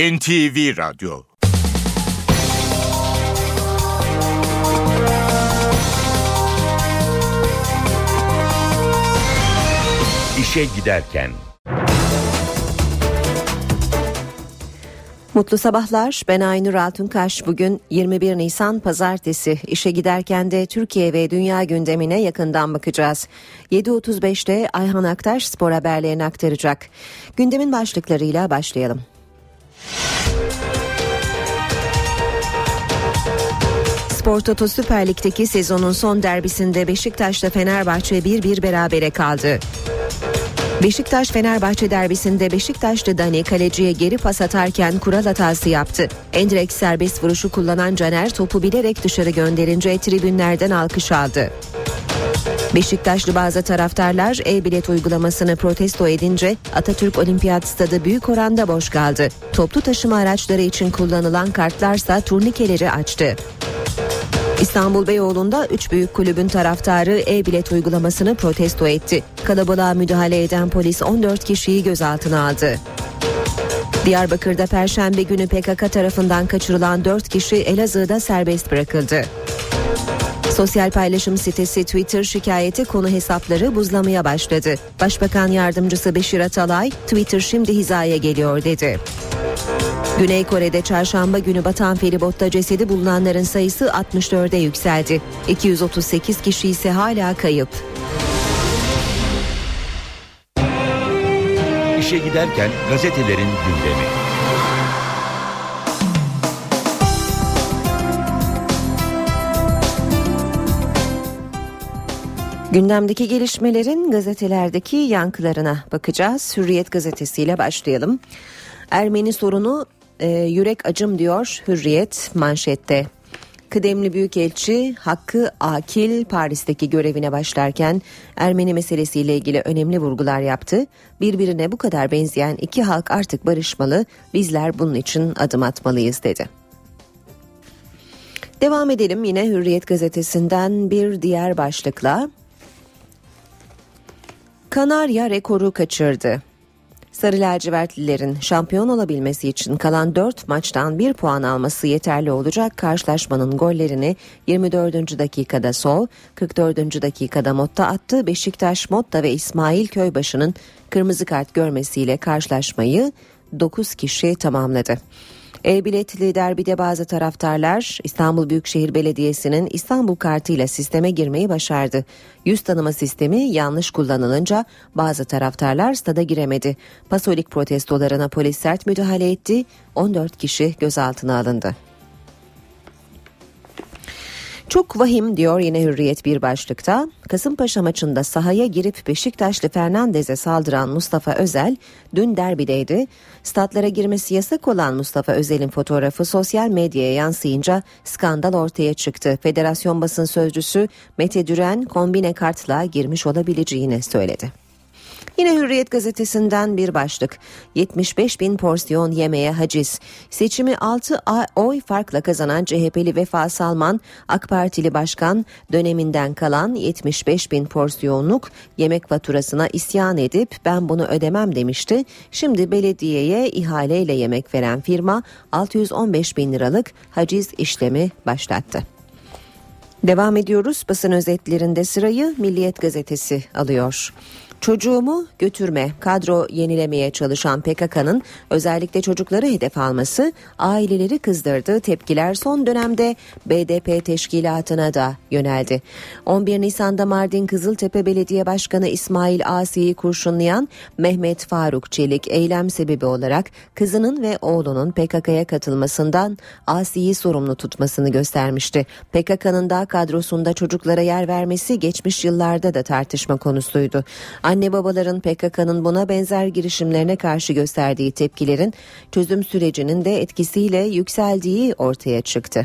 NTV Radyo İşe Giderken Mutlu sabahlar. Ben Aynur Altunkaş. Bugün 21 Nisan Pazartesi. İşe giderken de Türkiye ve dünya gündemine yakından bakacağız. 7.35'te Ayhan Aktaş spor haberlerini aktaracak. Gündemin başlıklarıyla başlayalım. Spor Toto Süper Lig'deki sezonun son derbisinde Beşiktaş'ta Fenerbahçe 1-1 berabere kaldı. Beşiktaş Fenerbahçe derbisinde Beşiktaşlı Dani kaleciye geri pas atarken kural hatası yaptı. Endirek serbest vuruşu kullanan Caner topu bilerek dışarı gönderince tribünlerden alkış aldı. Beşiktaşlı bazı taraftarlar e-bilet uygulamasını protesto edince Atatürk Olimpiyat Stadı büyük oranda boş kaldı. Toplu taşıma araçları için kullanılan kartlarsa turnikeleri açtı. İstanbul Beyoğlu'nda 3 büyük kulübün taraftarı e-bilet uygulamasını protesto etti. Kalabalığa müdahale eden polis 14 kişiyi gözaltına aldı. Diyarbakır'da Perşembe günü PKK tarafından kaçırılan 4 kişi Elazığ'da serbest bırakıldı. Sosyal paylaşım sitesi Twitter şikayeti konu hesapları buzlamaya başladı. Başbakan yardımcısı Beşir Atalay, Twitter şimdi hizaya geliyor dedi. Güney Kore'de çarşamba günü batan feribotta cesedi bulunanların sayısı 64'e yükseldi. 238 kişi ise hala kayıp. İşe giderken gazetelerin gündemi. Gündemdeki gelişmelerin gazetelerdeki yankılarına bakacağız. Hürriyet gazetesiyle başlayalım. Ermeni sorunu e, yürek acım diyor Hürriyet manşette. Kıdemli Büyükelçi Hakkı Akil Paris'teki görevine başlarken Ermeni meselesiyle ilgili önemli vurgular yaptı. Birbirine bu kadar benzeyen iki halk artık barışmalı, bizler bunun için adım atmalıyız dedi. Devam edelim yine Hürriyet gazetesinden bir diğer başlıkla. Kanarya rekoru kaçırdı. Sarı lacivertlilerin şampiyon olabilmesi için kalan 4 maçtan 1 puan alması yeterli olacak. Karşılaşmanın gollerini 24. dakikada Sol, 44. dakikada Motta attı. Beşiktaş, Motta ve İsmail Köybaşı'nın kırmızı kart görmesiyle karşılaşmayı 9 kişi tamamladı. E-biletli derbide bazı taraftarlar İstanbul Büyükşehir Belediyesi'nin İstanbul kartıyla sisteme girmeyi başardı. Yüz tanıma sistemi yanlış kullanılınca bazı taraftarlar stada giremedi. Pasolik protestolarına polis sert müdahale etti. 14 kişi gözaltına alındı. Çok vahim diyor yine Hürriyet bir başlıkta. Kasımpaşa maçında sahaya girip Beşiktaşlı Fernandez'e saldıran Mustafa Özel dün derbideydi. Statlara girmesi yasak olan Mustafa Özel'in fotoğrafı sosyal medyaya yansıyınca skandal ortaya çıktı. Federasyon basın sözcüsü Mete Düren kombine kartla girmiş olabileceğini söyledi. Yine Hürriyet gazetesinden bir başlık. 75 bin porsiyon yemeğe haciz. Seçimi 6 oy farkla kazanan CHP'li Vefa Salman, AK Partili Başkan döneminden kalan 75 bin porsiyonluk yemek faturasına isyan edip ben bunu ödemem demişti. Şimdi belediyeye ihaleyle yemek veren firma 615 bin liralık haciz işlemi başlattı. Devam ediyoruz. Basın özetlerinde sırayı Milliyet gazetesi alıyor. Çocuğumu götürme kadro yenilemeye çalışan PKK'nın özellikle çocukları hedef alması aileleri kızdırdı. Tepkiler son dönemde BDP teşkilatına da yöneldi. 11 Nisan'da Mardin Kızıltepe Belediye Başkanı İsmail Asi'yi kurşunlayan Mehmet Faruk Çelik eylem sebebi olarak kızının ve oğlunun PKK'ya katılmasından Asi'yi sorumlu tutmasını göstermişti. PKK'nın da kadrosunda çocuklara yer vermesi geçmiş yıllarda da tartışma konusuydu. Anne babaların PKK'nın buna benzer girişimlerine karşı gösterdiği tepkilerin çözüm sürecinin de etkisiyle yükseldiği ortaya çıktı.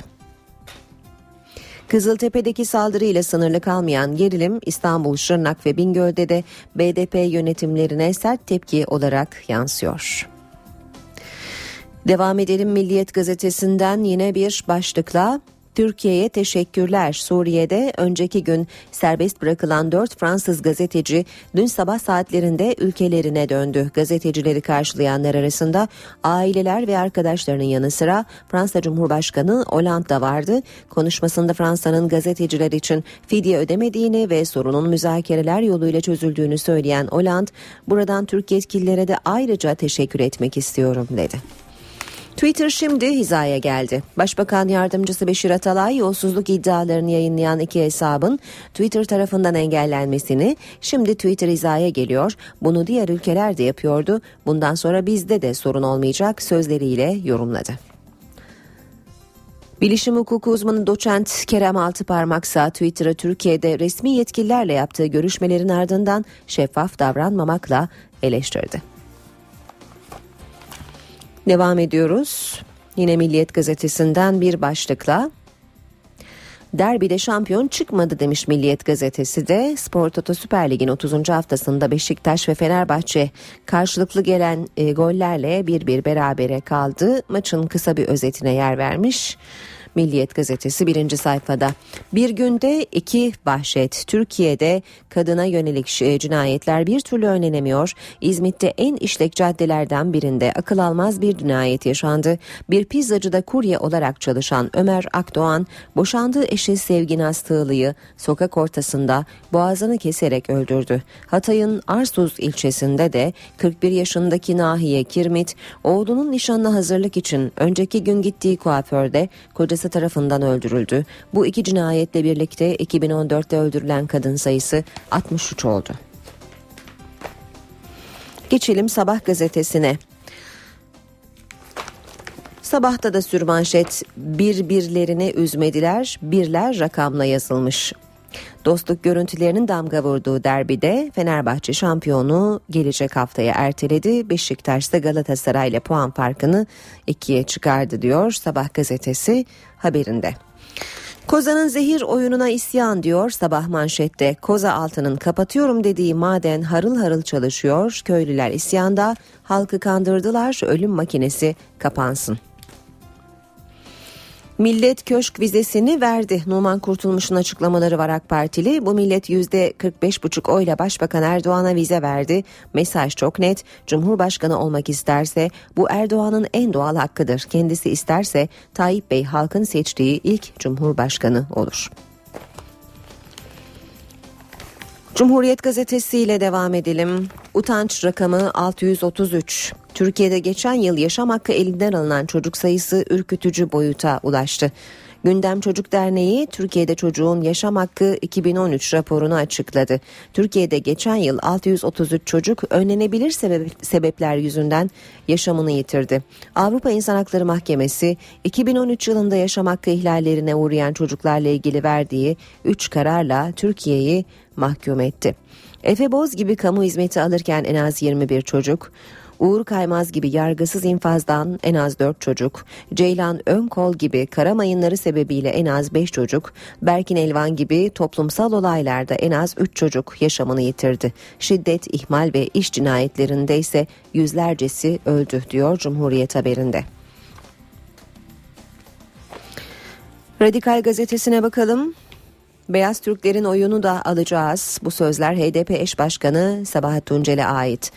Kızıltepe'deki saldırıyla sınırlı kalmayan gerilim İstanbul, Şırnak ve Bingöl'de de BDP yönetimlerine sert tepki olarak yansıyor. Devam edelim Milliyet gazetesinden yine bir başlıkla Türkiye'ye teşekkürler. Suriye'de önceki gün serbest bırakılan 4 Fransız gazeteci dün sabah saatlerinde ülkelerine döndü. Gazetecileri karşılayanlar arasında aileler ve arkadaşlarının yanı sıra Fransa Cumhurbaşkanı Hollande da vardı. Konuşmasında Fransa'nın gazeteciler için fidye ödemediğini ve sorunun müzakereler yoluyla çözüldüğünü söyleyen Hollande, buradan Türk yetkililere de ayrıca teşekkür etmek istiyorum dedi. Twitter şimdi hizaya geldi. Başbakan yardımcısı Beşir Atalay yolsuzluk iddialarını yayınlayan iki hesabın Twitter tarafından engellenmesini şimdi Twitter hizaya geliyor. Bunu diğer ülkeler de yapıyordu. Bundan sonra bizde de sorun olmayacak sözleriyle yorumladı. Bilişim hukuku uzmanı doçent Kerem Altıparmaksa Twitter'ı Türkiye'de resmi yetkililerle yaptığı görüşmelerin ardından şeffaf davranmamakla eleştirdi. Devam ediyoruz. Yine Milliyet gazetesinden bir başlıkla Derbide şampiyon çıkmadı demiş Milliyet gazetesi de. Spor Toto Süper Lig'in 30. haftasında Beşiktaş ve Fenerbahçe karşılıklı gelen e, gollerle bir bir berabere kaldı. Maçın kısa bir özetine yer vermiş. Milliyet gazetesi birinci sayfada. Bir günde iki vahşet. Türkiye'de kadına yönelik cinayetler bir türlü önlenemiyor. İzmit'te en işlek caddelerden birinde akıl almaz bir cinayet yaşandı. Bir pizzacıda kurye olarak çalışan Ömer Akdoğan boşandığı eşi Sevgin Astığlı'yı sokak ortasında boğazını keserek öldürdü. Hatay'ın Arsuz ilçesinde de 41 yaşındaki Nahiye Kirmit oğlunun nişanına hazırlık için önceki gün gittiği kuaförde kocası babası tarafından öldürüldü. Bu iki cinayetle birlikte 2014'te öldürülen kadın sayısı 63 oldu. Geçelim Sabah gazetesine. Sabahta da sürmanşet birbirlerini üzmediler, birler rakamla yazılmış. Dostluk görüntülerinin damga vurduğu derbide Fenerbahçe şampiyonu gelecek haftaya erteledi. Beşiktaş ise Galatasaray ile puan farkını ikiye çıkardı diyor Sabah gazetesi haberinde. Koza'nın zehir oyununa isyan diyor sabah manşette. Koza altının kapatıyorum dediği maden harıl harıl çalışıyor. Köylüler isyanda halkı kandırdılar ölüm makinesi kapansın. Millet köşk vizesini verdi. Numan Kurtulmuş'un açıklamaları var AK Partili. Bu millet %45,5 oyla Başbakan Erdoğan'a vize verdi. Mesaj çok net. Cumhurbaşkanı olmak isterse bu Erdoğan'ın en doğal hakkıdır. Kendisi isterse Tayyip Bey halkın seçtiği ilk Cumhurbaşkanı olur. Cumhuriyet Gazetesi ile devam edelim. Utanç rakamı 633. Türkiye'de geçen yıl yaşam hakkı elinden alınan çocuk sayısı ürkütücü boyuta ulaştı. Gündem Çocuk Derneği Türkiye'de çocuğun yaşam hakkı 2013 raporunu açıkladı. Türkiye'de geçen yıl 633 çocuk önlenebilir sebepler yüzünden yaşamını yitirdi. Avrupa İnsan Hakları Mahkemesi 2013 yılında yaşam hakkı ihlallerine uğrayan çocuklarla ilgili verdiği 3 kararla Türkiye'yi mahkum etti. Efe Boz gibi kamu hizmeti alırken en az 21 çocuk, Uğur Kaymaz gibi yargısız infazdan en az 4 çocuk, Ceylan Önkol gibi kara mayınları sebebiyle en az 5 çocuk, Berkin Elvan gibi toplumsal olaylarda en az 3 çocuk yaşamını yitirdi. Şiddet, ihmal ve iş cinayetlerinde ise yüzlercesi öldü diyor Cumhuriyet haberinde. Radikal gazetesine bakalım. Beyaz Türklerin oyunu da alacağız. Bu sözler HDP eş başkanı Sabahat Tuncel'e ait.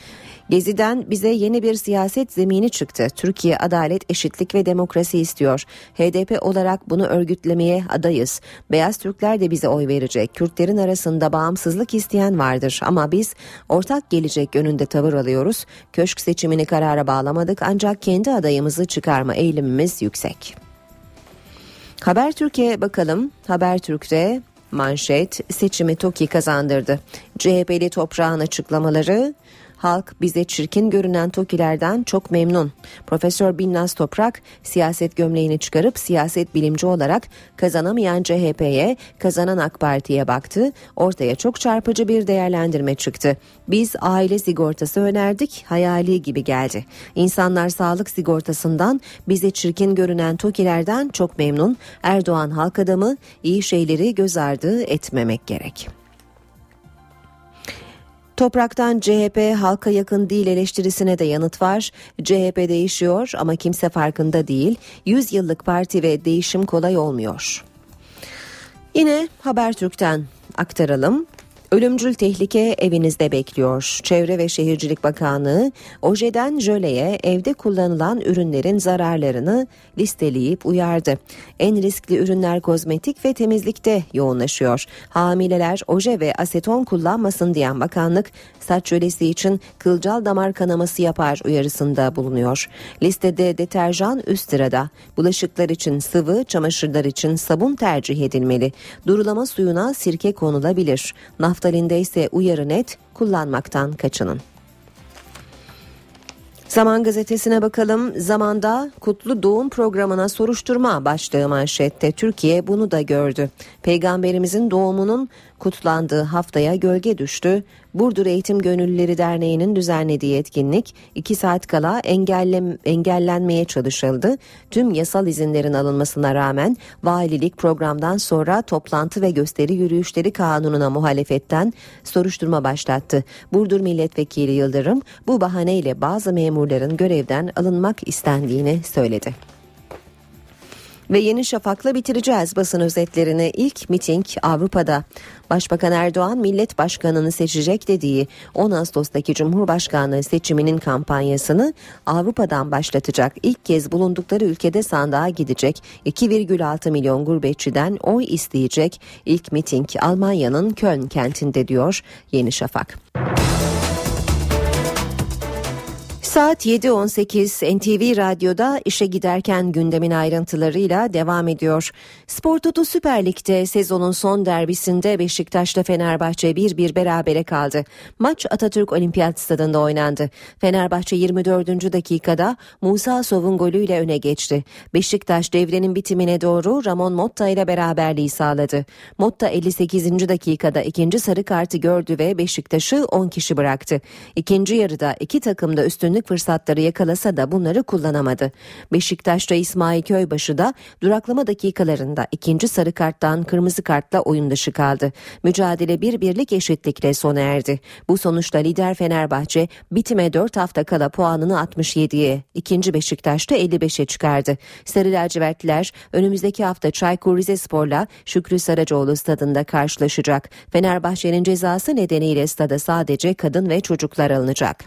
Gezi'den bize yeni bir siyaset zemini çıktı. Türkiye adalet, eşitlik ve demokrasi istiyor. HDP olarak bunu örgütlemeye adayız. Beyaz Türkler de bize oy verecek. Kürtlerin arasında bağımsızlık isteyen vardır ama biz ortak gelecek yönünde tavır alıyoruz. Köşk seçimini karara bağlamadık ancak kendi adayımızı çıkarma eğilimimiz yüksek. Haber Türkiye bakalım. Haber Türk'te manşet seçimi TOKİ kazandırdı. CHP'li toprağın açıklamaları Halk bize çirkin görünen TOKİ'lerden çok memnun. Profesör Binnaz Toprak siyaset gömleğini çıkarıp siyaset bilimci olarak kazanamayan CHP'ye, kazanan AK Parti'ye baktı. Ortaya çok çarpıcı bir değerlendirme çıktı. Biz aile sigortası önerdik, hayali gibi geldi. İnsanlar sağlık sigortasından bize çirkin görünen TOKİ'lerden çok memnun. Erdoğan halk adamı iyi şeyleri göz ardı etmemek gerek. Topraktan CHP halka yakın değil eleştirisine de yanıt var. CHP değişiyor ama kimse farkında değil. 100 yıllık parti ve değişim kolay olmuyor. Yine Habertürk'ten aktaralım. Ölümcül tehlike evinizde bekliyor. Çevre ve Şehircilik Bakanlığı ojeden jöleye evde kullanılan ürünlerin zararlarını listeleyip uyardı. En riskli ürünler kozmetik ve temizlikte yoğunlaşıyor. Hamileler oje ve aseton kullanmasın diyen bakanlık saç jölesi için kılcal damar kanaması yapar uyarısında bulunuyor. Listede deterjan üst sırada. Bulaşıklar için sıvı, çamaşırlar için sabun tercih edilmeli. Durulama suyuna sirke konulabilir. Naftalinde ise uyarı net kullanmaktan kaçının. Zaman gazetesine bakalım. Zamanda kutlu doğum programına soruşturma başlığı manşette. Türkiye bunu da gördü. Peygamberimizin doğumunun kutlandığı haftaya gölge düştü. Burdur Eğitim Gönüllüleri Derneği'nin düzenlediği etkinlik 2 saat kala engellem, engellenmeye çalışıldı. Tüm yasal izinlerin alınmasına rağmen valilik programdan sonra toplantı ve gösteri yürüyüşleri kanununa muhalefetten soruşturma başlattı. Burdur Milletvekili Yıldırım bu bahaneyle bazı memurların görevden alınmak istendiğini söyledi. Ve Yeni Şafak'la bitireceğiz basın özetlerini. İlk miting Avrupa'da. Başbakan Erdoğan millet başkanını seçecek dediği 10 Ağustos'taki Cumhurbaşkanlığı seçiminin kampanyasını Avrupa'dan başlatacak. İlk kez bulundukları ülkede sandığa gidecek. 2,6 milyon gurbetçiden oy isteyecek. İlk miting Almanya'nın Köln kentinde diyor Yeni Şafak. Saat 7.18 NTV Radyo'da işe giderken gündemin ayrıntılarıyla devam ediyor. Spor Toto Süper Lig'de sezonun son derbisinde Beşiktaş'la Fenerbahçe 1-1 berabere kaldı. Maç Atatürk Olimpiyat Stadında oynandı. Fenerbahçe 24. dakikada Musa Sov'un golüyle öne geçti. Beşiktaş devrenin bitimine doğru Ramon Motta ile beraberliği sağladı. Motta 58. dakikada ikinci sarı kartı gördü ve Beşiktaş'ı 10 kişi bıraktı. İkinci yarıda iki takım da üstünlük fırsatları yakalasa da bunları kullanamadı. Beşiktaş'ta İsmail Köybaşı da duraklama dakikalarında ikinci sarı karttan kırmızı kartla oyun dışı kaldı. Mücadele bir birlik eşitlikle sona erdi. Bu sonuçta lider Fenerbahçe bitime 4 hafta kala puanını 67'ye, ikinci Beşiktaş'ta 55'e çıkardı. Sarı lacivertliler önümüzdeki hafta Çaykur Rizespor'la Şükrü Saracoğlu stadında karşılaşacak. Fenerbahçe'nin cezası nedeniyle stada sadece kadın ve çocuklar alınacak.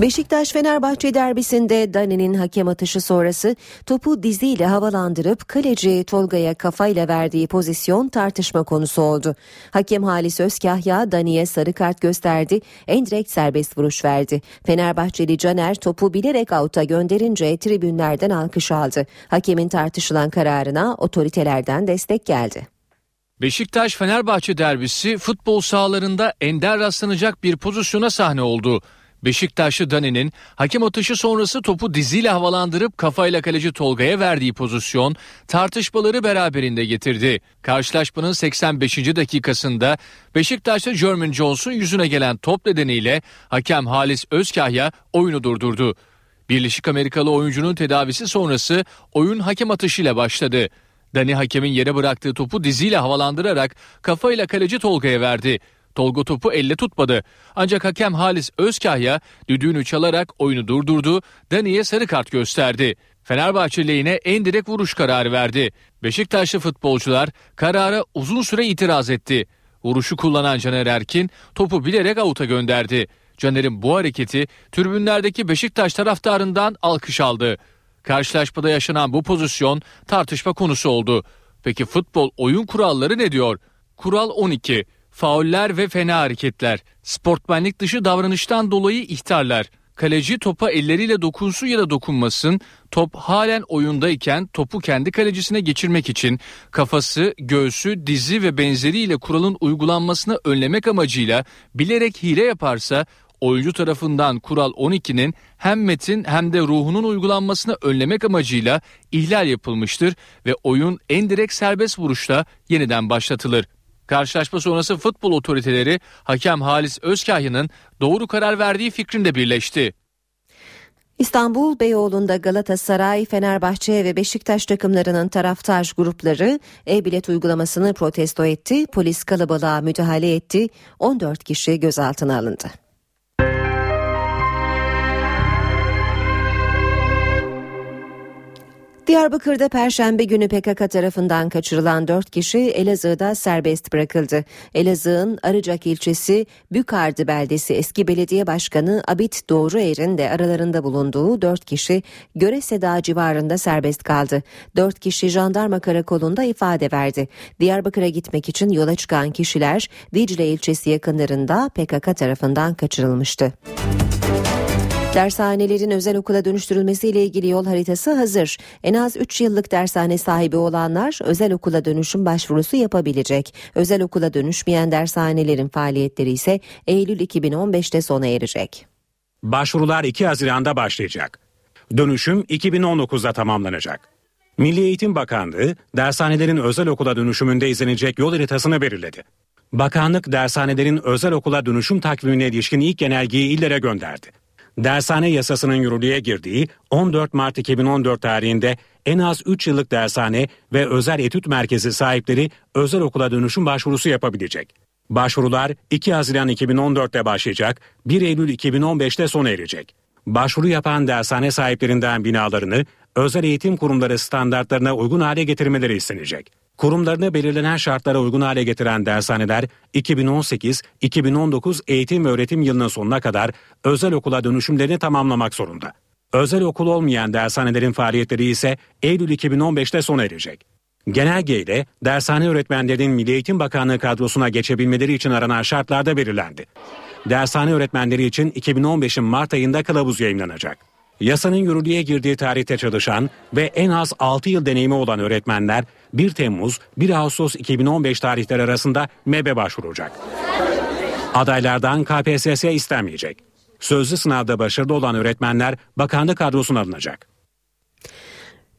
Beşiktaş Fenerbahçe derbisinde Dani'nin hakem atışı sonrası topu diziyle havalandırıp kaleci Tolga'ya kafayla verdiği pozisyon tartışma konusu oldu. Hakem Halis Özkahya Dani'ye sarı kart gösterdi, en direkt serbest vuruş verdi. Fenerbahçeli Caner topu bilerek avuta gönderince tribünlerden alkış aldı. Hakemin tartışılan kararına otoritelerden destek geldi. Beşiktaş Fenerbahçe derbisi futbol sahalarında ender rastlanacak bir pozisyona sahne oldu. Beşiktaşlı Dani'nin hakem atışı sonrası topu diziyle havalandırıp kafayla kaleci Tolga'ya verdiği pozisyon tartışmaları beraberinde getirdi. Karşılaşmanın 85. dakikasında Beşiktaşlı Jermaine Jones'un yüzüne gelen top nedeniyle hakem Halis Özkahya oyunu durdurdu. Birleşik Amerikalı oyuncunun tedavisi sonrası oyun hakem atışıyla başladı. Dani hakemin yere bıraktığı topu diziyle havalandırarak kafayla kaleci Tolga'ya verdi. Tolga topu elle tutmadı. Ancak hakem Halis Özkahya düdüğünü çalarak oyunu durdurdu. Dani'ye sarı kart gösterdi. Fenerbahçe lehine en direkt vuruş kararı verdi. Beşiktaşlı futbolcular karara uzun süre itiraz etti. Vuruşu kullanan Caner Erkin topu bilerek avuta gönderdi. Caner'in bu hareketi tribünlerdeki Beşiktaş taraftarından alkış aldı. Karşılaşmada yaşanan bu pozisyon tartışma konusu oldu. Peki futbol oyun kuralları ne diyor? Kural 12 fauller ve fena hareketler, sportmenlik dışı davranıştan dolayı ihtarlar, kaleci topa elleriyle dokunsun ya da dokunmasın, top halen oyundayken topu kendi kalecisine geçirmek için kafası, göğsü, dizi ve benzeriyle kuralın uygulanmasını önlemek amacıyla bilerek hile yaparsa oyuncu tarafından kural 12'nin hem metin hem de ruhunun uygulanmasını önlemek amacıyla ihlal yapılmıştır ve oyun en direkt serbest vuruşla yeniden başlatılır. Karşılaşma sonrası futbol otoriteleri hakem Halis Özkahya'nın doğru karar verdiği fikrinde birleşti. İstanbul Beyoğlu'nda Galatasaray, Fenerbahçe ve Beşiktaş takımlarının taraftar grupları e-bilet uygulamasını protesto etti. Polis kalabalığa müdahale etti. 14 kişi gözaltına alındı. Diyarbakır'da Perşembe günü PKK tarafından kaçırılan 4 kişi Elazığ'da serbest bırakıldı. Elazığ'ın Arıcak ilçesi Bükardı beldesi eski belediye başkanı Abit Doğruer'in de aralarında bulunduğu 4 kişi Göre Seda civarında serbest kaldı. 4 kişi jandarma karakolunda ifade verdi. Diyarbakır'a gitmek için yola çıkan kişiler Dicle ilçesi yakınlarında PKK tarafından kaçırılmıştı. Dershanelerin özel okula dönüştürülmesiyle ilgili yol haritası hazır. En az 3 yıllık dershane sahibi olanlar özel okula dönüşüm başvurusu yapabilecek. Özel okula dönüşmeyen dershanelerin faaliyetleri ise Eylül 2015'te sona erecek. Başvurular 2 Haziran'da başlayacak. Dönüşüm 2019'da tamamlanacak. Milli Eğitim Bakanlığı dershanelerin özel okula dönüşümünde izlenecek yol haritasını belirledi. Bakanlık dershanelerin özel okula dönüşüm takvimine ilişkin ilk genelgeyi illere gönderdi dershane yasasının yürürlüğe girdiği 14 Mart 2014 tarihinde en az 3 yıllık dershane ve özel etüt merkezi sahipleri özel okula dönüşüm başvurusu yapabilecek. Başvurular 2 Haziran 2014'te başlayacak, 1 Eylül 2015'te sona erecek. Başvuru yapan dershane sahiplerinden binalarını özel eğitim kurumları standartlarına uygun hale getirmeleri istenecek. Kurumlarını belirlenen şartlara uygun hale getiren dershaneler 2018-2019 eğitim ve öğretim yılının sonuna kadar özel okula dönüşümlerini tamamlamak zorunda. Özel okul olmayan dershanelerin faaliyetleri ise Eylül 2015'te sona erecek. Genelge ile dershane öğretmenlerinin Milli Eğitim Bakanlığı kadrosuna geçebilmeleri için aranan şartlarda belirlendi. Dershane öğretmenleri için 2015'in Mart ayında kılavuz yayınlanacak. Yasanın yürürlüğe girdiği tarihte çalışan ve en az 6 yıl deneyimi olan öğretmenler 1 Temmuz 1 Ağustos 2015 tarihleri arasında MEB'e başvuracak. Adaylardan KPSS istenmeyecek. Sözlü sınavda başarılı olan öğretmenler bakanlık kadrosuna alınacak.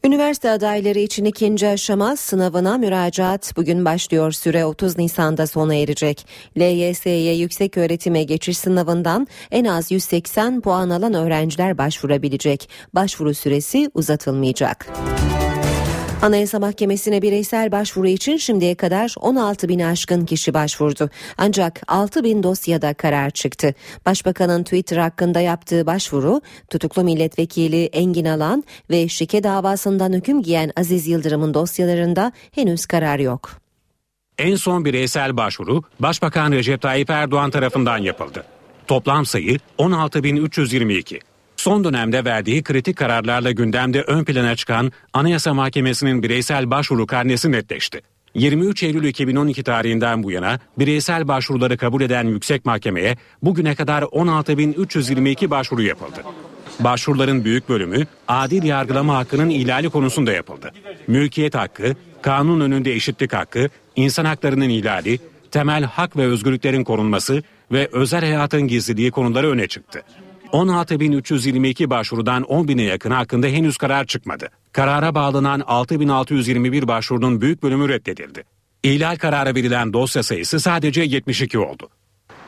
Üniversite adayları için ikinci aşama sınavına müracaat bugün başlıyor. Süre 30 Nisan'da sona erecek. LYS'ye yüksek öğretime geçiş sınavından en az 180 puan alan öğrenciler başvurabilecek. Başvuru süresi uzatılmayacak. Anayasa Mahkemesi'ne bireysel başvuru için şimdiye kadar 16 bin aşkın kişi başvurdu. Ancak 6 bin dosyada karar çıktı. Başbakanın Twitter hakkında yaptığı başvuru tutuklu milletvekili Engin Alan ve şike davasından hüküm giyen Aziz Yıldırım'ın dosyalarında henüz karar yok. En son bireysel başvuru Başbakan Recep Tayyip Erdoğan tarafından yapıldı. Toplam sayı 16.322. Son dönemde verdiği kritik kararlarla gündemde ön plana çıkan Anayasa Mahkemesi'nin bireysel başvuru karnesi netleşti. 23 Eylül 2012 tarihinden bu yana bireysel başvuruları kabul eden Yüksek Mahkeme'ye bugüne kadar 16.322 başvuru yapıldı. Başvuruların büyük bölümü adil yargılama hakkının ihlali konusunda yapıldı. Mülkiyet hakkı, kanun önünde eşitlik hakkı, insan haklarının ihlali, temel hak ve özgürlüklerin korunması ve özel hayatın gizliliği konuları öne çıktı. 16.322 başvurudan 10.000'e yakın hakkında henüz karar çıkmadı. Karara bağlanan 6.621 başvurunun büyük bölümü reddedildi. İhlal kararı verilen dosya sayısı sadece 72 oldu.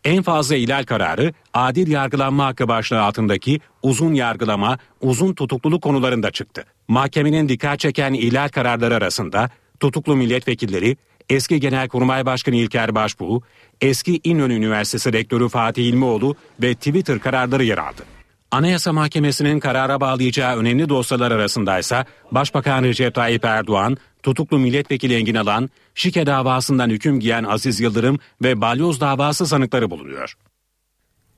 En fazla ihlal kararı adil yargılanma hakkı başlığı altındaki uzun yargılama, uzun tutukluluk konularında çıktı. Mahkemenin dikkat çeken ihlal kararları arasında tutuklu milletvekilleri, eski Genelkurmay Başkanı İlker Başbuğ, eski İnönü Üniversitesi Rektörü Fatih İlmioğlu ve Twitter kararları yer aldı. Anayasa Mahkemesi'nin karara bağlayacağı önemli dosyalar arasındaysa Başbakan Recep Tayyip Erdoğan, tutuklu milletvekili Engin Alan, şike davasından hüküm giyen Aziz Yıldırım ve balyoz davası sanıkları bulunuyor.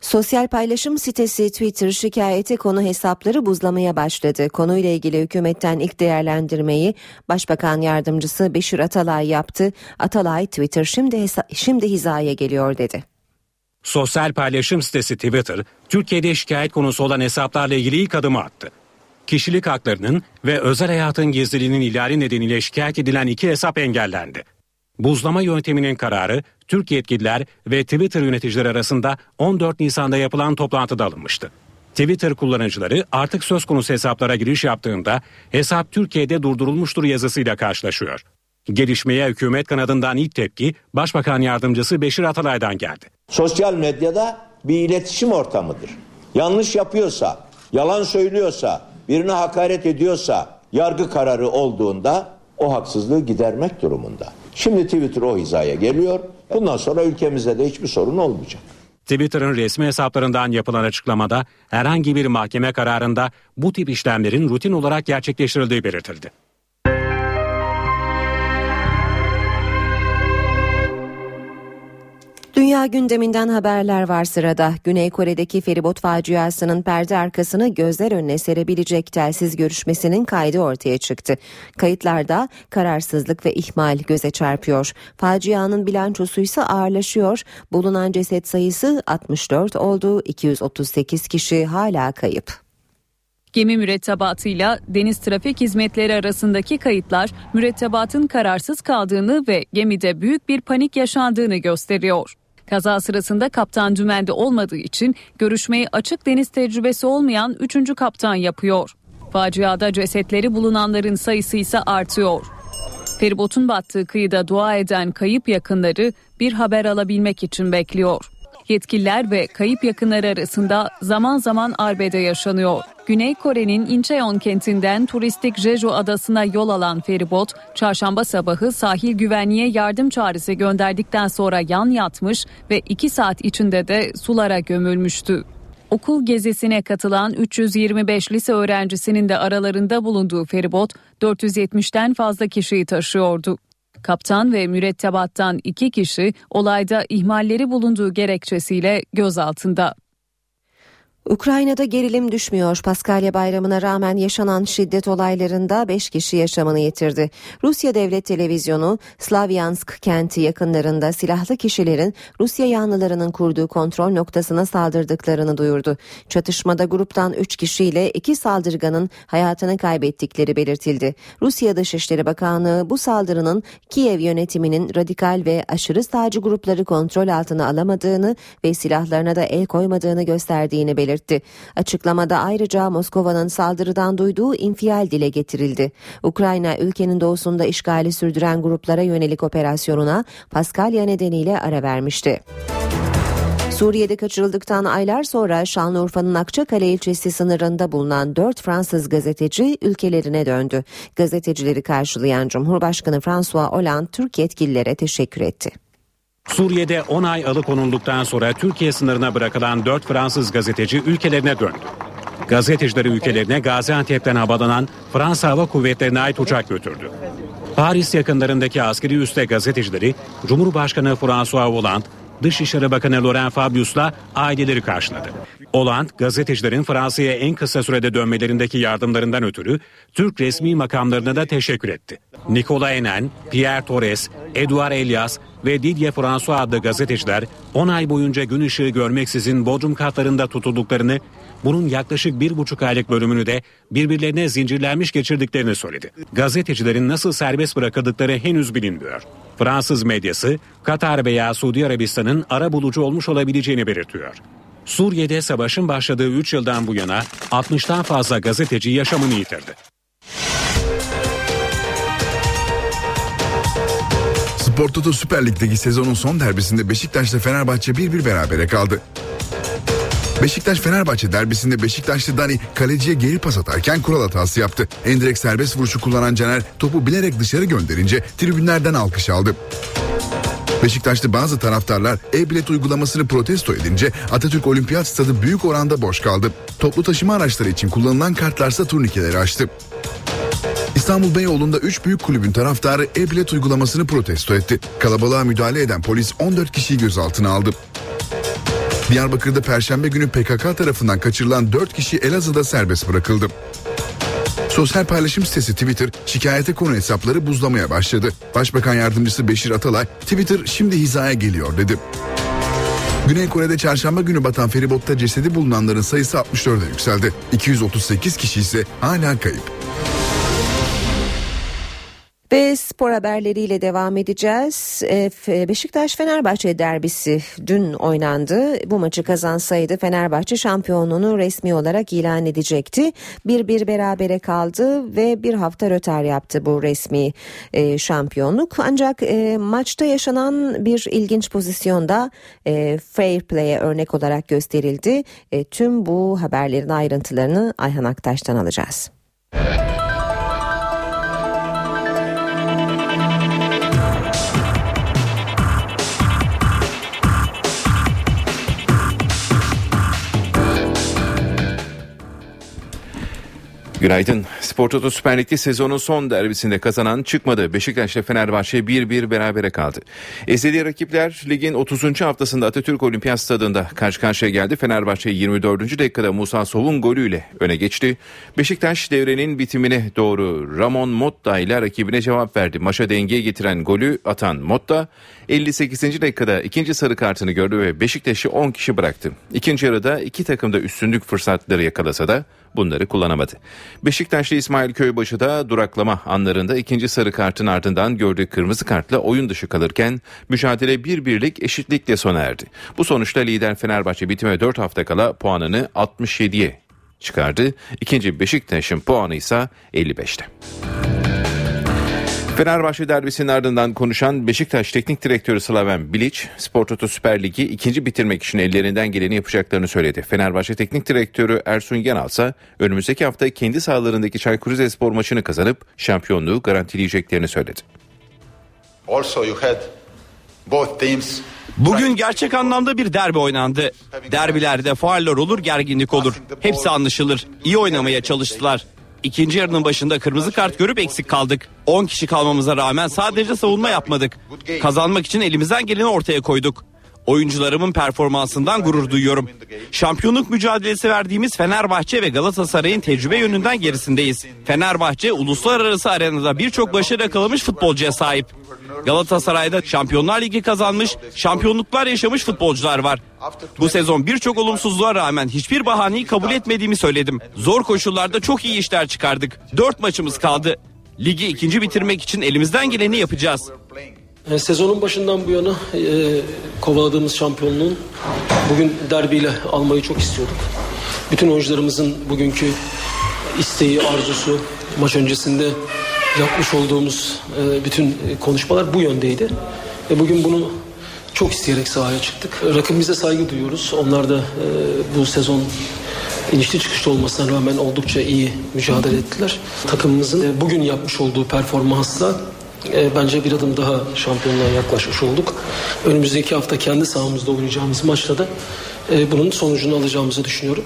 Sosyal paylaşım sitesi Twitter şikayeti konu hesapları buzlamaya başladı. Konuyla ilgili hükümetten ilk değerlendirmeyi Başbakan Yardımcısı Beşir Atalay yaptı. Atalay Twitter şimdi şimdi hizaya geliyor dedi. Sosyal paylaşım sitesi Twitter, Türkiye'de şikayet konusu olan hesaplarla ilgili ilk adımı attı. Kişilik haklarının ve özel hayatın gizliliğinin ihlali nedeniyle şikayet edilen iki hesap engellendi. Buzlama yönteminin kararı Türk yetkililer ve Twitter yöneticileri arasında 14 Nisan'da yapılan toplantıda alınmıştı. Twitter kullanıcıları artık söz konusu hesaplara giriş yaptığında hesap Türkiye'de durdurulmuştur yazısıyla karşılaşıyor. Gelişmeye hükümet kanadından ilk tepki Başbakan Yardımcısı Beşir Atalay'dan geldi. Sosyal medyada bir iletişim ortamıdır. Yanlış yapıyorsa, yalan söylüyorsa, birine hakaret ediyorsa yargı kararı olduğunda o haksızlığı gidermek durumunda. Şimdi Twitter o hizaya geliyor. Bundan sonra ülkemizde de hiçbir sorun olmayacak. Twitter'ın resmi hesaplarından yapılan açıklamada herhangi bir mahkeme kararında bu tip işlemlerin rutin olarak gerçekleştirildiği belirtildi. Dünya gündeminden haberler var sırada. Güney Kore'deki feribot faciasının perde arkasını gözler önüne serebilecek telsiz görüşmesinin kaydı ortaya çıktı. Kayıtlarda kararsızlık ve ihmal göze çarpıyor. Facianın bilançosu ise ağırlaşıyor. Bulunan ceset sayısı 64 oldu. 238 kişi hala kayıp. Gemi mürettebatıyla deniz trafik hizmetleri arasındaki kayıtlar mürettebatın kararsız kaldığını ve gemide büyük bir panik yaşandığını gösteriyor. Kaza sırasında kaptan dümende olmadığı için görüşmeyi açık deniz tecrübesi olmayan 3. kaptan yapıyor. Faciada cesetleri bulunanların sayısı ise artıyor. Feribotun battığı kıyıda dua eden kayıp yakınları bir haber alabilmek için bekliyor. Yetkililer ve kayıp yakınları arasında zaman zaman arbede yaşanıyor. Güney Kore'nin Incheon kentinden turistik Jeju adasına yol alan feribot, çarşamba sabahı sahil güvenliğe yardım çağrısı gönderdikten sonra yan yatmış ve 2 saat içinde de sulara gömülmüştü. Okul gezisine katılan 325 lise öğrencisinin de aralarında bulunduğu feribot 470'ten fazla kişiyi taşıyordu. Kaptan ve mürettebattan iki kişi olayda ihmalleri bulunduğu gerekçesiyle gözaltında. Ukrayna'da gerilim düşmüyor. Paskalya bayramına rağmen yaşanan şiddet olaylarında 5 kişi yaşamını yitirdi. Rusya Devlet Televizyonu Slavyansk kenti yakınlarında silahlı kişilerin Rusya yanlılarının kurduğu kontrol noktasına saldırdıklarını duyurdu. Çatışmada gruptan 3 kişiyle iki saldırganın hayatını kaybettikleri belirtildi. Rusya Dışişleri Bakanlığı bu saldırının Kiev yönetiminin radikal ve aşırı sağcı grupları kontrol altına alamadığını ve silahlarına da el koymadığını gösterdiğini belirtti belirtti. Açıklamada ayrıca Moskova'nın saldırıdan duyduğu infial dile getirildi. Ukrayna ülkenin doğusunda işgali sürdüren gruplara yönelik operasyonuna Paskalya nedeniyle ara vermişti. Suriye'de kaçırıldıktan aylar sonra Şanlıurfa'nın Akçakale ilçesi sınırında bulunan 4 Fransız gazeteci ülkelerine döndü. Gazetecileri karşılayan Cumhurbaşkanı François Hollande Türk yetkililere teşekkür etti. Suriye'de 10 ay alıkonulduktan sonra Türkiye sınırına bırakılan 4 Fransız gazeteci ülkelerine döndü. Gazetecileri ülkelerine Gaziantep'ten havalanan Fransa Hava Kuvvetleri'ne ait uçak götürdü. Paris yakınlarındaki askeri üste gazetecileri Cumhurbaşkanı François Hollande, Dışişleri Bakanı Laurent Fabius'la aileleri karşıladı. Hollande, gazetecilerin Fransa'ya en kısa sürede dönmelerindeki yardımlarından ötürü Türk resmi makamlarına da teşekkür etti. Nicolas Enen, Pierre Torres, Edouard Elias ve Didier François adlı gazeteciler 10 ay boyunca gün ışığı görmeksizin Bodrum katlarında tutulduklarını, bunun yaklaşık bir buçuk aylık bölümünü de birbirlerine zincirlenmiş geçirdiklerini söyledi. Gazetecilerin nasıl serbest bırakıldıkları henüz bilinmiyor. Fransız medyası Katar veya Suudi Arabistan'ın ara bulucu olmuş olabileceğini belirtiyor. Suriye'de savaşın başladığı 3 yıldan bu yana 60'tan fazla gazeteci yaşamını yitirdi. Spor Toto Süper Lig'deki sezonun son derbisinde Beşiktaş'la Fenerbahçe 1-1 berabere kaldı. Beşiktaş-Fenerbahçe derbisinde Beşiktaşlı Dani kaleciye geri pas atarken kural hatası yaptı. Endirek serbest vuruşu kullanan Caner topu bilerek dışarı gönderince tribünlerden alkış aldı. Beşiktaş'ta bazı taraftarlar e-bilet uygulamasını protesto edince Atatürk Olimpiyat Stadı büyük oranda boş kaldı. Toplu taşıma araçları için kullanılan kartlarsa turnikeleri açtı. İstanbul Beyoğlu'nda 3 büyük kulübün taraftarı e-bilet uygulamasını protesto etti. Kalabalığa müdahale eden polis 14 kişiyi gözaltına aldı. Diyarbakır'da Perşembe günü PKK tarafından kaçırılan 4 kişi Elazığ'da serbest bırakıldı. Sosyal paylaşım sitesi Twitter şikayete konu hesapları buzlamaya başladı. Başbakan yardımcısı Beşir Atalay Twitter şimdi hizaya geliyor dedi. Güney Kore'de çarşamba günü batan feribotta cesedi bulunanların sayısı 64'e yükseldi. 238 kişi ise hala kayıp. Ve spor haberleriyle devam edeceğiz. Beşiktaş-Fenerbahçe derbisi dün oynandı. Bu maçı kazansaydı Fenerbahçe şampiyonluğunu resmi olarak ilan edecekti. Bir bir berabere kaldı ve bir hafta rötar yaptı bu resmi e, şampiyonluk. Ancak e, maçta yaşanan bir ilginç pozisyonda e, fair play'e örnek olarak gösterildi. tüm bu haberlerin ayrıntılarını Ayhan Aktaş'tan alacağız. Günaydın. Spor Toto Süper Lig'de sezonun son derbisinde kazanan çıkmadı. Beşiktaş ile Fenerbahçe 1-1 berabere kaldı. Ezeli rakipler ligin 30. haftasında Atatürk Olimpiyat Stadında karşı karşıya geldi. Fenerbahçe 24. dakikada Musa Sov'un golüyle öne geçti. Beşiktaş devrenin bitimine doğru Ramon Motta ile rakibine cevap verdi. Maça dengeye getiren golü atan Motta 58. dakikada ikinci sarı kartını gördü ve Beşiktaş'ı 10 kişi bıraktı. İkinci yarıda iki takım da üstünlük fırsatları yakalasa da bunları kullanamadı. Beşiktaşlı İsmail Köybaşı da duraklama anlarında ikinci sarı kartın ardından gördüğü kırmızı kartla oyun dışı kalırken mücadele bir birlik eşitlikle sona erdi. Bu sonuçta lider Fenerbahçe bitime 4 hafta kala puanını 67'ye çıkardı. İkinci Beşiktaş'ın puanı ise 55'te. Fenerbahçe derbisinin ardından konuşan Beşiktaş Teknik Direktörü Slaven Bilic, Spor Toto Süper Ligi ikinci bitirmek için ellerinden geleni yapacaklarını söyledi. Fenerbahçe Teknik Direktörü Ersun Yanal ise önümüzdeki hafta kendi sahalarındaki Çaykur Rizespor maçını kazanıp şampiyonluğu garantileyeceklerini söyledi. Also you had both teams Bugün gerçek anlamda bir derbi oynandı. Derbilerde fauller olur, gerginlik olur. Hepsi anlaşılır. İyi oynamaya çalıştılar. İkinci yarının başında kırmızı kart görüp eksik kaldık. 10 kişi kalmamıza rağmen sadece savunma yapmadık. Kazanmak için elimizden geleni ortaya koyduk. Oyuncularımın performansından gurur duyuyorum. Şampiyonluk mücadelesi verdiğimiz Fenerbahçe ve Galatasaray'ın tecrübe yönünden gerisindeyiz. Fenerbahçe uluslararası arenada birçok başarı yakalamış futbolcuya sahip. Galatasaray'da Şampiyonlar Ligi kazanmış, şampiyonluklar yaşamış futbolcular var. Bu sezon birçok olumsuzluğa rağmen hiçbir bahaneyi kabul etmediğimi söyledim. Zor koşullarda çok iyi işler çıkardık. Dört maçımız kaldı. Ligi ikinci bitirmek için elimizden geleni yapacağız. E, sezonun başından bu yana e, kovaladığımız şampiyonluğun bugün derbiyle almayı çok istiyorduk. Bütün oyuncularımızın bugünkü isteği, arzusu, maç öncesinde yapmış olduğumuz e, bütün konuşmalar bu yöndeydi. Ve bugün bunu çok isteyerek sahaya çıktık. Rakibimize saygı duyuyoruz. Onlar da e, bu sezon inişli çıkışlı olmasına rağmen oldukça iyi mücadele ettiler. Takımımızın e, bugün yapmış olduğu performansla e, bence bir adım daha şampiyonluğa yaklaşmış olduk. Önümüzdeki hafta kendi sahamızda oynayacağımız maçta da e, bunun sonucunu alacağımızı düşünüyorum.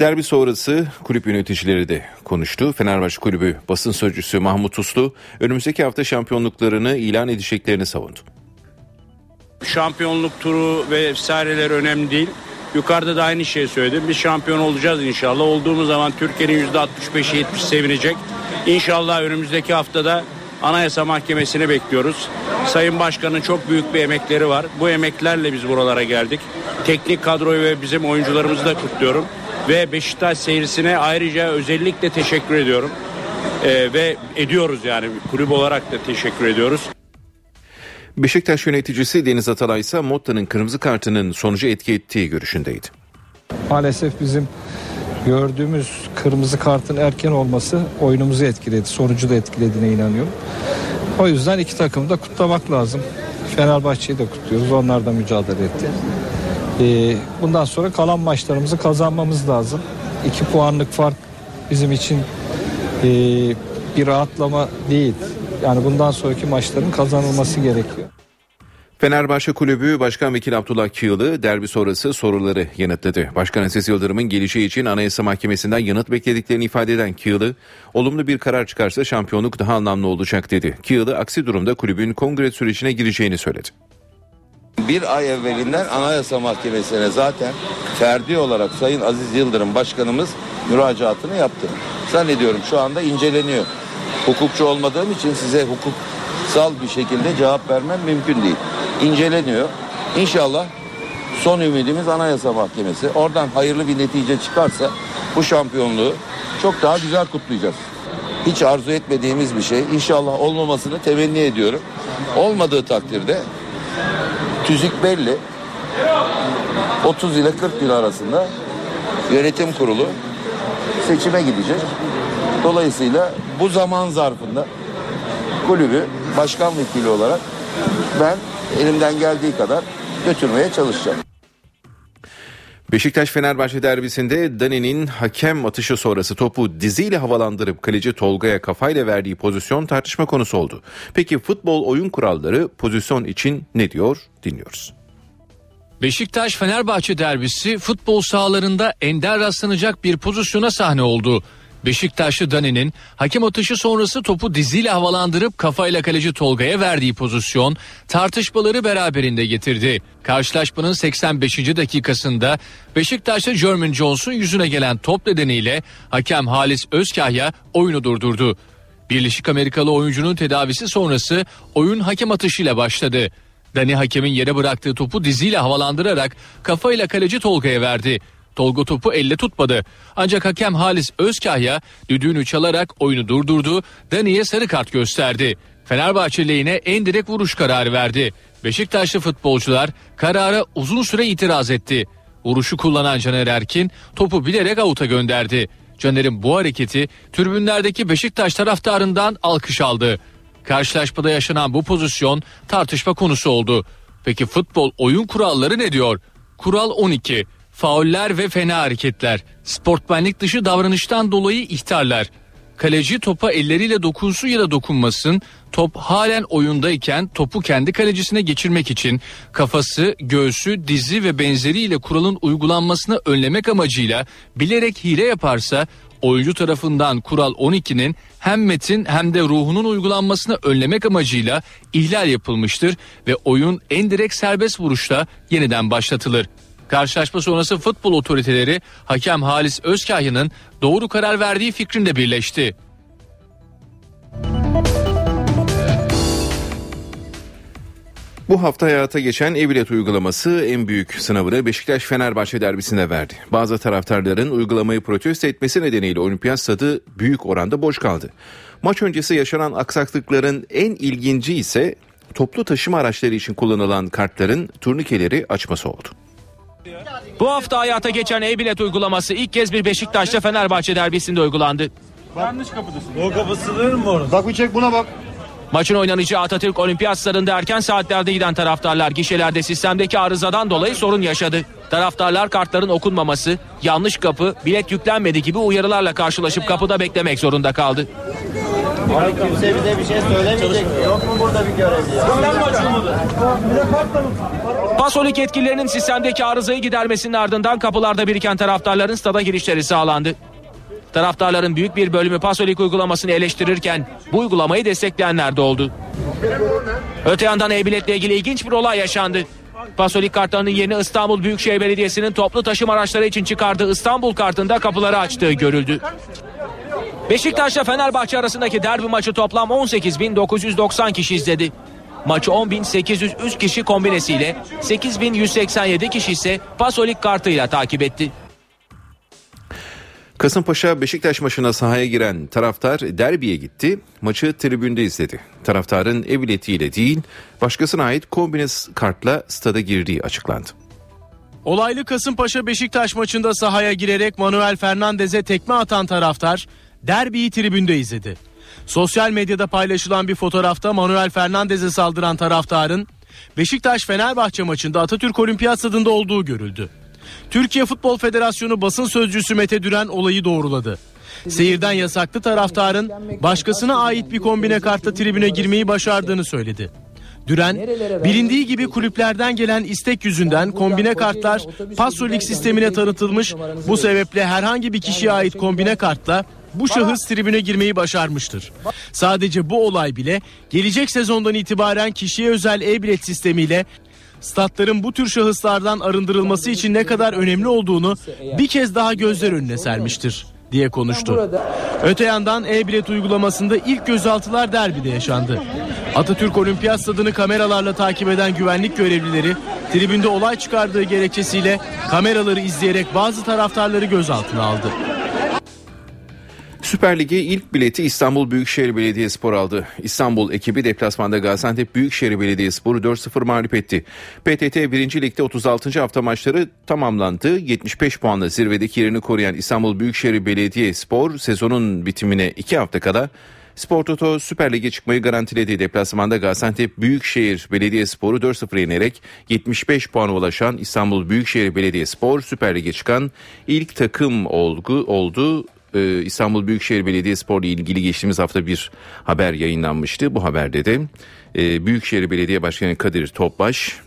Derbi sonrası kulüp yöneticileri de konuştu. Fenerbahçe Kulübü basın sözcüsü Mahmut Uslu önümüzdeki hafta şampiyonluklarını ilan edeceklerini savundu. Şampiyonluk turu ve vesaireler önemli değil. Yukarıda da aynı şeyi söyledim. Biz şampiyon olacağız inşallah. Olduğumuz zaman Türkiye'nin %65'i 70 sevinecek. İnşallah önümüzdeki haftada Anayasa Mahkemesi'ni bekliyoruz. Sayın Başkan'ın çok büyük bir emekleri var. Bu emeklerle biz buralara geldik. Teknik kadroyu ve bizim oyuncularımızı da kutluyorum. Ve Beşiktaş seyircisine ayrıca özellikle teşekkür ediyorum. Ee, ve ediyoruz yani kulüp olarak da teşekkür ediyoruz. Beşiktaş yöneticisi Deniz Atalay ise Motta'nın kırmızı kartının sonucu etki ettiği görüşündeydi. Maalesef bizim gördüğümüz kırmızı kartın erken olması oyunumuzu etkiledi. Sonucu da etkilediğine inanıyorum. O yüzden iki takımı da kutlamak lazım. Fenerbahçe'yi de kutluyoruz. Onlar da mücadele etti. Ee, bundan sonra kalan maçlarımızı kazanmamız lazım. İki puanlık fark bizim için e, bir rahatlama değil. Yani bundan sonraki maçların kazanılması gerekiyor. Fenerbahçe Kulübü Başkan Vekil Abdullah Kiyılı derbi sonrası soruları yanıtladı. Başkan Aziz Yıldırım'ın gelişi için Anayasa Mahkemesi'nden yanıt beklediklerini ifade eden Kiyılı, olumlu bir karar çıkarsa şampiyonluk daha anlamlı olacak dedi. Kiyılı aksi durumda kulübün kongre sürecine gireceğini söyledi. Bir ay evvelinden Anayasa Mahkemesi'ne zaten ferdi olarak Sayın Aziz Yıldırım Başkanımız müracaatını yaptı. Zannediyorum şu anda inceleniyor. Hukukçu olmadığım için size hukuksal bir şekilde cevap vermem mümkün değil. İnceleniyor. İnşallah son ümidimiz Anayasa Mahkemesi. Oradan hayırlı bir netice çıkarsa bu şampiyonluğu çok daha güzel kutlayacağız. Hiç arzu etmediğimiz bir şey. İnşallah olmamasını temenni ediyorum. Olmadığı takdirde tüzük belli. 30 ile 40 gün arasında yönetim kurulu seçime gidecek. Dolayısıyla bu zaman zarfında kulübü başkan vekili olarak ben elimden geldiği kadar götürmeye çalışacağım. Beşiktaş Fenerbahçe derbisinde Dani'nin hakem atışı sonrası topu diziyle havalandırıp kaleci Tolga'ya kafayla verdiği pozisyon tartışma konusu oldu. Peki futbol oyun kuralları pozisyon için ne diyor dinliyoruz. Beşiktaş Fenerbahçe derbisi futbol sahalarında ender rastlanacak bir pozisyona sahne oldu. Beşiktaşlı Dani'nin hakem atışı sonrası topu diziyle havalandırıp kafayla kaleci Tolga'ya verdiği pozisyon tartışmaları beraberinde getirdi. Karşılaşmanın 85. dakikasında Beşiktaşlı Jermaine Jones'un yüzüne gelen top nedeniyle hakem Halis Özkahya oyunu durdurdu. Birleşik Amerikalı oyuncunun tedavisi sonrası oyun hakem atışıyla başladı. Dani hakemin yere bıraktığı topu diziyle havalandırarak kafayla kaleci Tolga'ya verdi. Tolga topu elle tutmadı. Ancak hakem Halis Özkahya düdüğünü çalarak oyunu durdurdu. Dani'ye sarı kart gösterdi. Fenerbahçe lehine en direkt vuruş kararı verdi. Beşiktaşlı futbolcular karara uzun süre itiraz etti. Vuruşu kullanan Caner Erkin topu bilerek avuta gönderdi. Caner'in bu hareketi tribünlerdeki Beşiktaş taraftarından alkış aldı. Karşılaşmada yaşanan bu pozisyon tartışma konusu oldu. Peki futbol oyun kuralları ne diyor? Kural 12. Fauller ve fena hareketler. Sportmenlik dışı davranıştan dolayı ihtarlar. Kaleci topa elleriyle dokunsun ya da dokunmasın. Top halen oyundayken topu kendi kalecisine geçirmek için kafası, göğsü, dizi ve benzeriyle kuralın uygulanmasını önlemek amacıyla bilerek hile yaparsa oyuncu tarafından kural 12'nin hem metin hem de ruhunun uygulanmasını önlemek amacıyla ihlal yapılmıştır ve oyun en direkt serbest vuruşla yeniden başlatılır. Karşılaşma sonrası futbol otoriteleri hakem Halis Özkahya'nın doğru karar verdiği fikrinde birleşti. Bu hafta hayata geçen e-bilet uygulaması en büyük sınavını Beşiktaş-Fenerbahçe derbisinde verdi. Bazı taraftarların uygulamayı protesto etmesi nedeniyle olimpiyat stadı büyük oranda boş kaldı. Maç öncesi yaşanan aksaklıkların en ilginci ise toplu taşıma araçları için kullanılan kartların turnikeleri açması oldu. Bu hafta hayata geçen e-bilet uygulaması ilk kez bir Beşiktaş'ta Fenerbahçe derbisinde uygulandı. Yanlış kapıdasın. O kapı sığır mı orası? Bak bir çek buna bak. Maçın oynanacağı Atatürk Olimpiyat Stadında erken saatlerde giden taraftarlar gişelerde sistemdeki arızadan dolayı sorun yaşadı. Taraftarlar kartların okunmaması, yanlış kapı, bilet yüklenmedi gibi uyarılarla karşılaşıp kapıda beklemek zorunda kaldı. Kimse bize bir şey söylemeyecek. Yok mu burada bir görevli ya? Pasolik yetkililerinin sistemdeki arızayı gidermesinin ardından kapılarda biriken taraftarların stada girişleri sağlandı. Taraftarların büyük bir bölümü Pasolik uygulamasını eleştirirken bu uygulamayı destekleyenler de oldu. Öte yandan e-biletle ilgili ilginç bir olay yaşandı. Pasolik kartlarının yerini İstanbul Büyükşehir Belediyesi'nin toplu taşıma araçları için çıkardığı İstanbul kartında kapıları açtığı görüldü. Beşiktaş'la Fenerbahçe arasındaki derbi maçı toplam 18.990 kişi izledi. Maçı 10.803 kişi kombinesiyle 8.187 kişi ise Pasolik kartıyla takip etti. Kasımpaşa Beşiktaş maçına sahaya giren taraftar derbiye gitti. Maçı tribünde izledi. Taraftarın ev biletiyle değil başkasına ait kombines kartla stada girdiği açıklandı. Olaylı Kasımpaşa Beşiktaş maçında sahaya girerek Manuel Fernandez'e tekme atan taraftar derbiyi tribünde izledi. Sosyal medyada paylaşılan bir fotoğrafta Manuel Fernandez'e saldıran taraftarın Beşiktaş Fenerbahçe maçında Atatürk Olimpiyat Stadında olduğu görüldü. Türkiye Futbol Federasyonu basın sözcüsü Mete Düren olayı doğruladı. Seyirden yasaklı taraftarın başkasına ait bir kombine kartla tribüne girmeyi başardığını söyledi. Düren, bilindiği gibi kulüplerden gelen istek yüzünden kombine kartlar Pasolik sistemine tanıtılmış. Bu sebeple herhangi bir kişiye ait kombine kartla bu şahıs tribüne girmeyi başarmıştır. Sadece bu olay bile gelecek sezondan itibaren kişiye özel e-bilet sistemiyle statların bu tür şahıslardan arındırılması için ne kadar önemli olduğunu bir kez daha gözler önüne sermiştir diye konuştu. Öte yandan e-bilet uygulamasında ilk gözaltılar derbide yaşandı. Atatürk Olimpiyat Stadını kameralarla takip eden güvenlik görevlileri tribünde olay çıkardığı gerekçesiyle kameraları izleyerek bazı taraftarları gözaltına aldı. Süper Lig'e ilk bileti İstanbul Büyükşehir Belediyespor aldı. İstanbul ekibi deplasmanda Gaziantep Büyükşehir Belediyespor'u 4-0 mağlup etti. PTT 1. Lig'de 36. hafta maçları tamamlandı. 75 puanla zirvedeki yerini koruyan İstanbul Büyükşehir Belediyespor sezonun bitimine 2 hafta kala Spor Toto Süper Lig'e çıkmayı garantiledi. Deplasmanda Gaziantep Büyükşehir Belediyespor'u 4-0 yenerek 75 puan ulaşan İstanbul Büyükşehir Belediyespor Süper Lig'e çıkan ilk takım olgu, oldu. Ee, İstanbul Büyükşehir Belediyespor ile ilgili geçtiğimiz hafta bir haber yayınlanmıştı. Bu haberde de e, Büyükşehir Belediye Başkanı Kadir Topbaş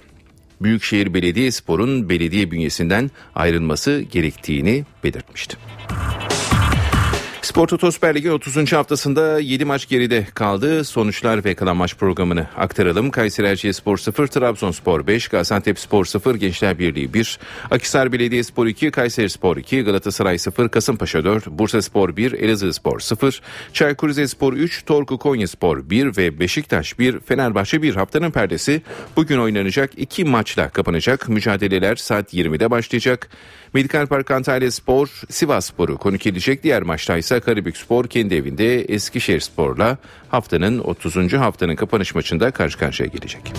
Büyükşehir Belediyespor'un belediye bünyesinden ayrılması gerektiğini belirtmişti. Spor Toto Süper Lig'in 30. haftasında 7 maç geride kaldı. Sonuçlar ve kalan maç programını aktaralım. Kayseri Erciyesspor 0, Trabzonspor 5, Gaziantep Spor 0, Gençler Birliği 1, Akisar Belediyespor 2, Kayseri Spor 2, Galatasaray 0, Kasımpaşa 4, Bursa Spor 1, Elazığ Spor 0, Çaykur Rizespor 3, Torku Konya Spor 1 ve Beşiktaş 1, Fenerbahçe 1 haftanın perdesi bugün oynanacak iki maçla kapanacak. Mücadeleler saat 20'de başlayacak. Medikal Park Antalya Spor, Sivas Spor'u konuk edecek. Diğer maçta ise Karabük Spor kendi evinde Eskişehir Spor'la haftanın 30. haftanın kapanış maçında karşı karşıya gelecek.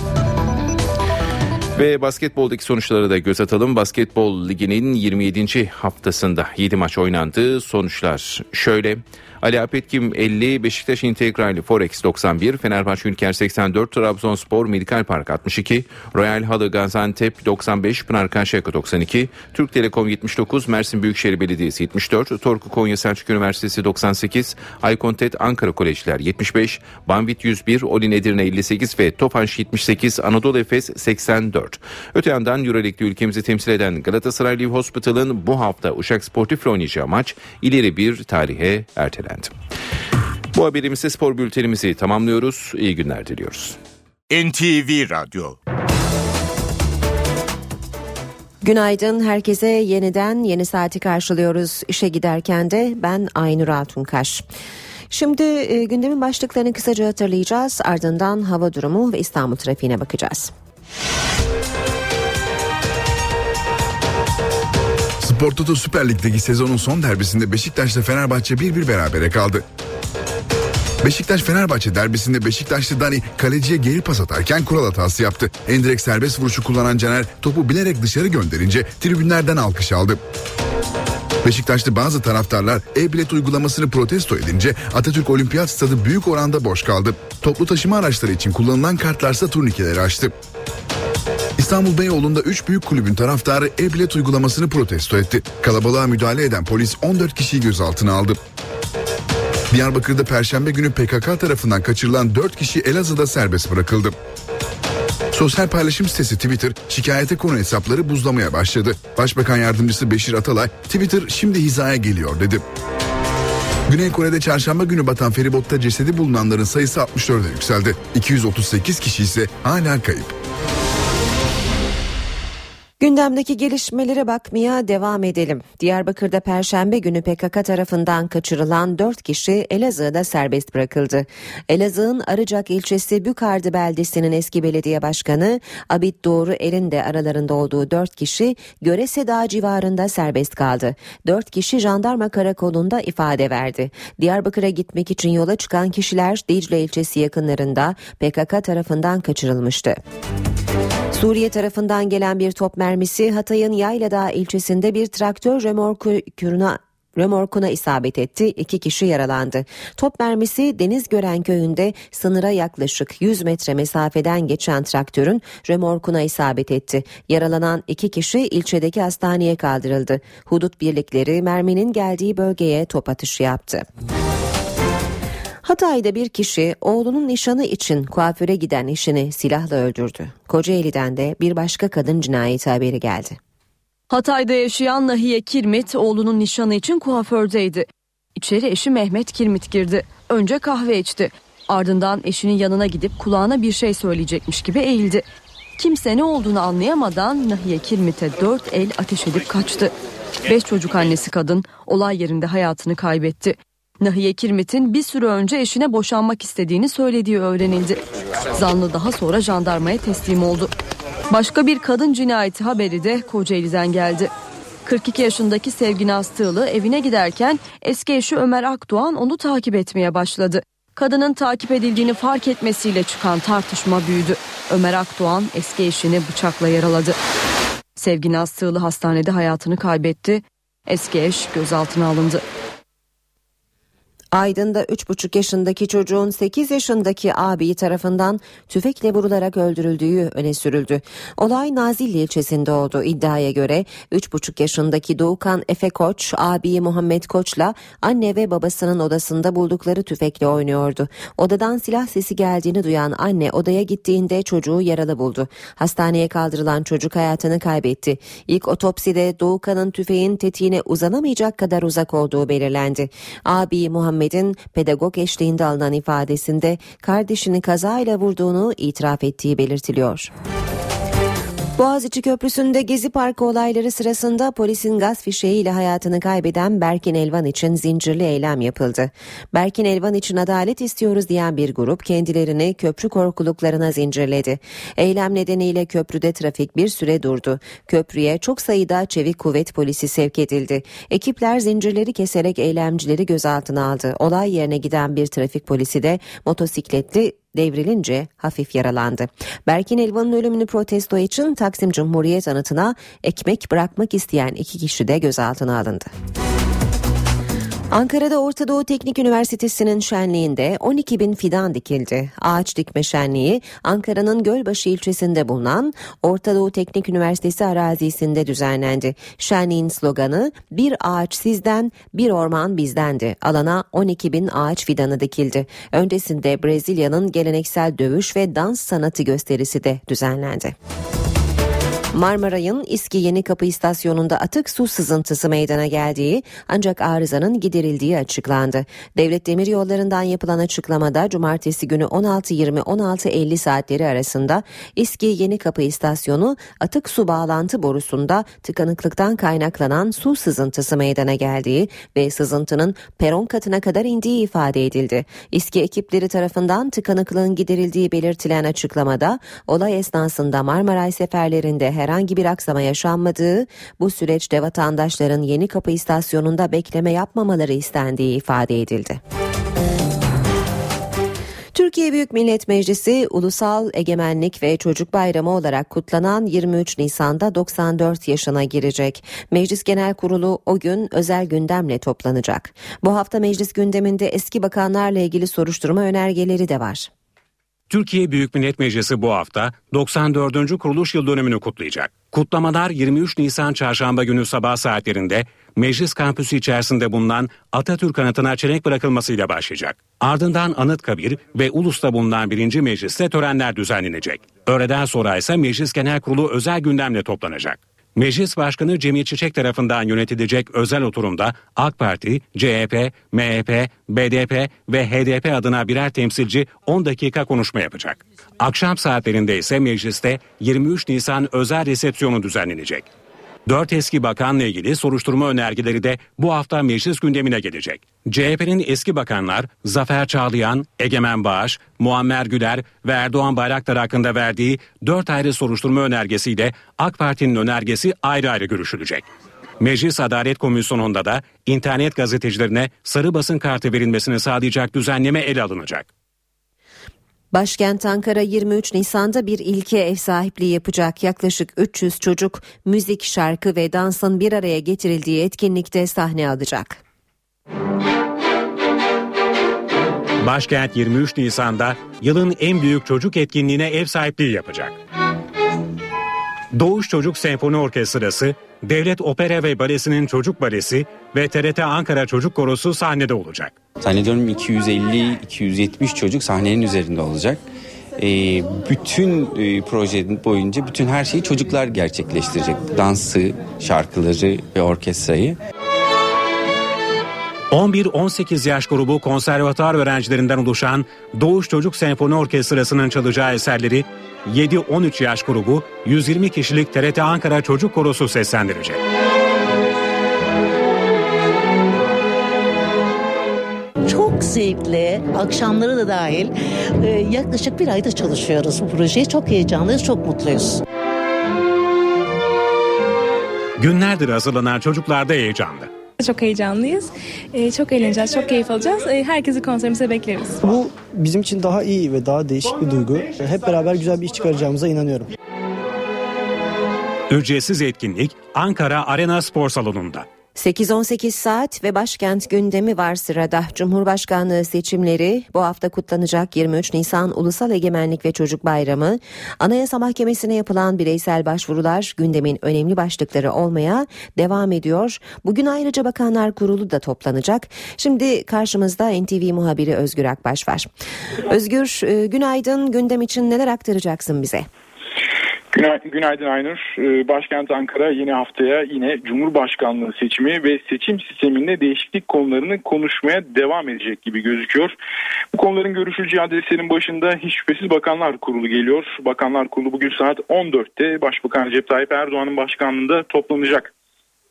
Ve basketboldaki sonuçlara da göz atalım. Basketbol Ligi'nin 27. haftasında 7 maç oynandı. Sonuçlar şöyle. Ali Apetkim 50, Beşiktaş İntegrali Forex 91, Fenerbahçe Ülker 84, Trabzonspor Medikal Park 62, Royal Halı Gaziantep 95, Pınar Karşıyaka 92, Türk Telekom 79, Mersin Büyükşehir Belediyesi 74, Torku Konya Selçuk Üniversitesi 98, Aykontet Ankara Kolejler 75, Banvit 101, Olin Edirne 58 ve Tofaş 78, Anadolu Efes 84. Öte yandan Euroleague'de ülkemizi temsil eden Galatasaray Live Hospital'ın bu hafta Uşak Sportif'le oynayacağı maç ileri bir tarihe ertelendi. Bu haberimizde spor bültenimizi tamamlıyoruz. İyi günler diliyoruz. NTV Radyo Günaydın herkese yeniden yeni saati karşılıyoruz. İşe giderken de ben Aynur Altunkaş. Şimdi e, gündemin başlıklarını kısaca hatırlayacağız. Ardından hava durumu ve İstanbul trafiğine bakacağız. Spor Toto Süper Lig'deki sezonun son derbisinde Beşiktaş'la Fenerbahçe 1-1 berabere kaldı. Beşiktaş Fenerbahçe derbisinde Beşiktaşlı Dani kaleciye geri pas atarken kural hatası yaptı. Endirek serbest vuruşu kullanan Caner topu bilerek dışarı gönderince tribünlerden alkış aldı. Beşiktaşlı bazı taraftarlar e-bilet uygulamasını protesto edince Atatürk Olimpiyat Stadı büyük oranda boş kaldı. Toplu taşıma araçları için kullanılan kartlarsa turnikeleri açtı. İstanbul Beyoğlu'nda 3 büyük kulübün taraftarı e-bilet uygulamasını protesto etti. Kalabalığa müdahale eden polis 14 kişiyi gözaltına aldı. Diyarbakır'da Perşembe günü PKK tarafından kaçırılan 4 kişi Elazığ'da serbest bırakıldı. Sosyal paylaşım sitesi Twitter şikayete konu hesapları buzlamaya başladı. Başbakan yardımcısı Beşir Atalay Twitter şimdi hizaya geliyor dedi. Güney Kore'de çarşamba günü batan feribotta cesedi bulunanların sayısı 64'e yükseldi. 238 kişi ise hala kayıp. Gündemdeki gelişmelere bakmaya devam edelim. Diyarbakır'da Perşembe günü PKK tarafından kaçırılan 4 kişi Elazığ'da serbest bırakıldı. Elazığ'ın Arıcak ilçesi Bükardı beldesinin eski belediye başkanı Abid Doğru Er'in de aralarında olduğu 4 kişi Görese Dağı civarında serbest kaldı. 4 kişi jandarma karakolunda ifade verdi. Diyarbakır'a gitmek için yola çıkan kişiler Dicle ilçesi yakınlarında PKK tarafından kaçırılmıştı. Suriye tarafından gelen bir top mermisi Hatay'ın Yayladağ ilçesinde bir traktör remorkuna römorkuna isabet etti. İki kişi yaralandı. Top mermisi Denizgören köyünde sınıra yaklaşık 100 metre mesafeden geçen traktörün römorkuna isabet etti. Yaralanan iki kişi ilçedeki hastaneye kaldırıldı. Hudut birlikleri merminin geldiği bölgeye top atışı yaptı. Hatay'da bir kişi oğlunun nişanı için kuaföre giden eşini silahla öldürdü. Kocaeli'den de bir başka kadın cinayeti haberi geldi. Hatay'da yaşayan Nahiye Kirmit oğlunun nişanı için kuafördeydi. İçeri eşi Mehmet Kirmit girdi. Önce kahve içti. Ardından eşinin yanına gidip kulağına bir şey söyleyecekmiş gibi eğildi. Kimse ne olduğunu anlayamadan Nahiye Kirmit'e dört el ateş edip kaçtı. Beş çocuk annesi kadın olay yerinde hayatını kaybetti. Nahiye Kirmit'in bir süre önce eşine boşanmak istediğini söylediği öğrenildi. Zanlı daha sonra jandarmaya teslim oldu. Başka bir kadın cinayeti haberi de Kocaeli'den geldi. 42 yaşındaki Sevgin Astığlı evine giderken eski eşi Ömer Akdoğan onu takip etmeye başladı. Kadının takip edildiğini fark etmesiyle çıkan tartışma büyüdü. Ömer Akdoğan eski eşini bıçakla yaraladı. Sevgin Astığlı hastanede hayatını kaybetti. Eski eş gözaltına alındı. Aydın'da 3,5 yaşındaki çocuğun 8 yaşındaki abi tarafından tüfekle vurularak öldürüldüğü öne sürüldü. Olay Nazilli ilçesinde oldu. İddiaya göre 3,5 yaşındaki Doğukan Efe Koç, abi Muhammed Koç'la anne ve babasının odasında buldukları tüfekle oynuyordu. Odadan silah sesi geldiğini duyan anne odaya gittiğinde çocuğu yaralı buldu. Hastaneye kaldırılan çocuk hayatını kaybetti. İlk otopside Doğukan'ın tüfeğin tetiğine uzanamayacak kadar uzak olduğu belirlendi. Abi Muhammed Muhammed'in pedagog eşliğinde alınan ifadesinde kardeşini kazayla vurduğunu itiraf ettiği belirtiliyor. Boğaziçi Köprüsü'nde Gezi Parkı olayları sırasında polisin gaz fişeğiyle hayatını kaybeden Berkin Elvan için zincirli eylem yapıldı. Berkin Elvan için adalet istiyoruz diyen bir grup kendilerini köprü korkuluklarına zincirledi. Eylem nedeniyle köprüde trafik bir süre durdu. Köprüye çok sayıda çevik kuvvet polisi sevk edildi. Ekipler zincirleri keserek eylemcileri gözaltına aldı. Olay yerine giden bir trafik polisi de motosikletli devrilince hafif yaralandı. Berkin Elvan'ın ölümünü protesto için Taksim Cumhuriyet anıtına ekmek bırakmak isteyen iki kişi de gözaltına alındı. Ankara'da Orta Doğu Teknik Üniversitesi'nin şenliğinde 12 bin fidan dikildi. Ağaç dikme şenliği Ankara'nın Gölbaşı ilçesinde bulunan Orta Doğu Teknik Üniversitesi arazisinde düzenlendi. Şenliğin sloganı bir ağaç sizden bir orman bizdendi. Alana 12 bin ağaç fidanı dikildi. Öncesinde Brezilya'nın geleneksel dövüş ve dans sanatı gösterisi de düzenlendi. Marmaray'ın İSKİ Yeni Kapı istasyonunda atık su sızıntısı meydana geldiği ancak arızanın giderildiği açıklandı. Devlet Demir Yolları'ndan yapılan açıklamada cumartesi günü 16.20-16.50 saatleri arasında İSKİ Yeni Kapı istasyonu atık su bağlantı borusunda tıkanıklıktan kaynaklanan su sızıntısı meydana geldiği ve sızıntının peron katına kadar indiği ifade edildi. İSKİ ekipleri tarafından tıkanıklığın giderildiği belirtilen açıklamada olay esnasında Marmaray seferlerinde herhangi bir aksama yaşanmadığı, bu süreçte vatandaşların Yeni Kapı istasyonunda bekleme yapmamaları istendiği ifade edildi. Türkiye Büyük Millet Meclisi Ulusal Egemenlik ve Çocuk Bayramı olarak kutlanan 23 Nisan'da 94 yaşına girecek. Meclis Genel Kurulu o gün özel gündemle toplanacak. Bu hafta meclis gündeminde eski bakanlarla ilgili soruşturma önergeleri de var. Türkiye Büyük Millet Meclisi bu hafta 94. kuruluş yıl dönümünü kutlayacak. Kutlamalar 23 Nisan çarşamba günü sabah saatlerinde meclis kampüsü içerisinde bulunan Atatürk anıtına çelenk bırakılmasıyla başlayacak. Ardından Anıtkabir ve Ulus'ta bulunan birinci mecliste törenler düzenlenecek. Öğleden sonra ise Meclis Genel Kurulu özel gündemle toplanacak. Meclis Başkanı Cemil Çiçek tarafından yönetilecek özel oturumda AK Parti, CHP, MHP, BDP ve HDP adına birer temsilci 10 dakika konuşma yapacak. Akşam saatlerinde ise mecliste 23 Nisan özel resepsiyonu düzenlenecek. Dört eski bakanla ilgili soruşturma önergeleri de bu hafta meclis gündemine gelecek. CHP'nin eski bakanlar Zafer Çağlayan, Egemen Bağış, Muammer Güler ve Erdoğan Bayraktar hakkında verdiği dört ayrı soruşturma önergesiyle AK Parti'nin önergesi ayrı ayrı görüşülecek. Meclis Adalet Komisyonu'nda da internet gazetecilerine sarı basın kartı verilmesini sağlayacak düzenleme ele alınacak. Başkent Ankara 23 Nisan'da bir ilke ev sahipliği yapacak. Yaklaşık 300 çocuk müzik, şarkı ve dansın bir araya getirildiği etkinlikte sahne alacak. Başkent 23 Nisan'da yılın en büyük çocuk etkinliğine ev sahipliği yapacak. Doğuş Çocuk Senfoni Orkestrası, Devlet Opera ve Balesi'nin Çocuk Balesi ve TRT Ankara Çocuk Korosu sahnede olacak. Zannediyorum 250-270 çocuk sahnenin üzerinde olacak. E, bütün e, proje boyunca bütün her şeyi çocuklar gerçekleştirecek. Dansı, şarkıları ve orkestrayı. 11-18 yaş grubu konservatuar öğrencilerinden oluşan Doğuş Çocuk Senfoni Orkestrası'nın çalacağı eserleri 7-13 yaş grubu 120 kişilik TRT Ankara Çocuk Korosu seslendirecek. Çok zevkli, akşamları da dahil e, yaklaşık bir ayda çalışıyoruz bu projeyi. Çok heyecanlıyız, çok mutluyuz. Günlerdir hazırlanan çocuklar da heyecanlı. Çok heyecanlıyız. Ee, çok eğleneceğiz, çok keyif alacağız. Ee, herkesi konserimize bekleriz. Bu bizim için daha iyi ve daha değişik bir duygu. Hep beraber güzel bir iş çıkaracağımıza inanıyorum. Ücretsiz etkinlik Ankara Arena Spor Salonu'nda. 8-18 saat ve başkent gündemi var sırada. Cumhurbaşkanlığı seçimleri, bu hafta kutlanacak 23 Nisan Ulusal Egemenlik ve Çocuk Bayramı, Anayasa Mahkemesi'ne yapılan bireysel başvurular gündemin önemli başlıkları olmaya devam ediyor. Bugün ayrıca Bakanlar Kurulu da toplanacak. Şimdi karşımızda NTV muhabiri Özgür Akbaş var. Özgür, e, günaydın. Gündem için neler aktaracaksın bize? Günaydın, Aynur. Ee, başkent Ankara yine haftaya yine Cumhurbaşkanlığı seçimi ve seçim sisteminde değişiklik konularını konuşmaya devam edecek gibi gözüküyor. Bu konuların görüşüleceği adreslerin başında hiç şüphesiz Bakanlar Kurulu geliyor. Bakanlar Kurulu bugün saat 14'te Başbakan Recep Tayyip Erdoğan'ın başkanlığında toplanacak.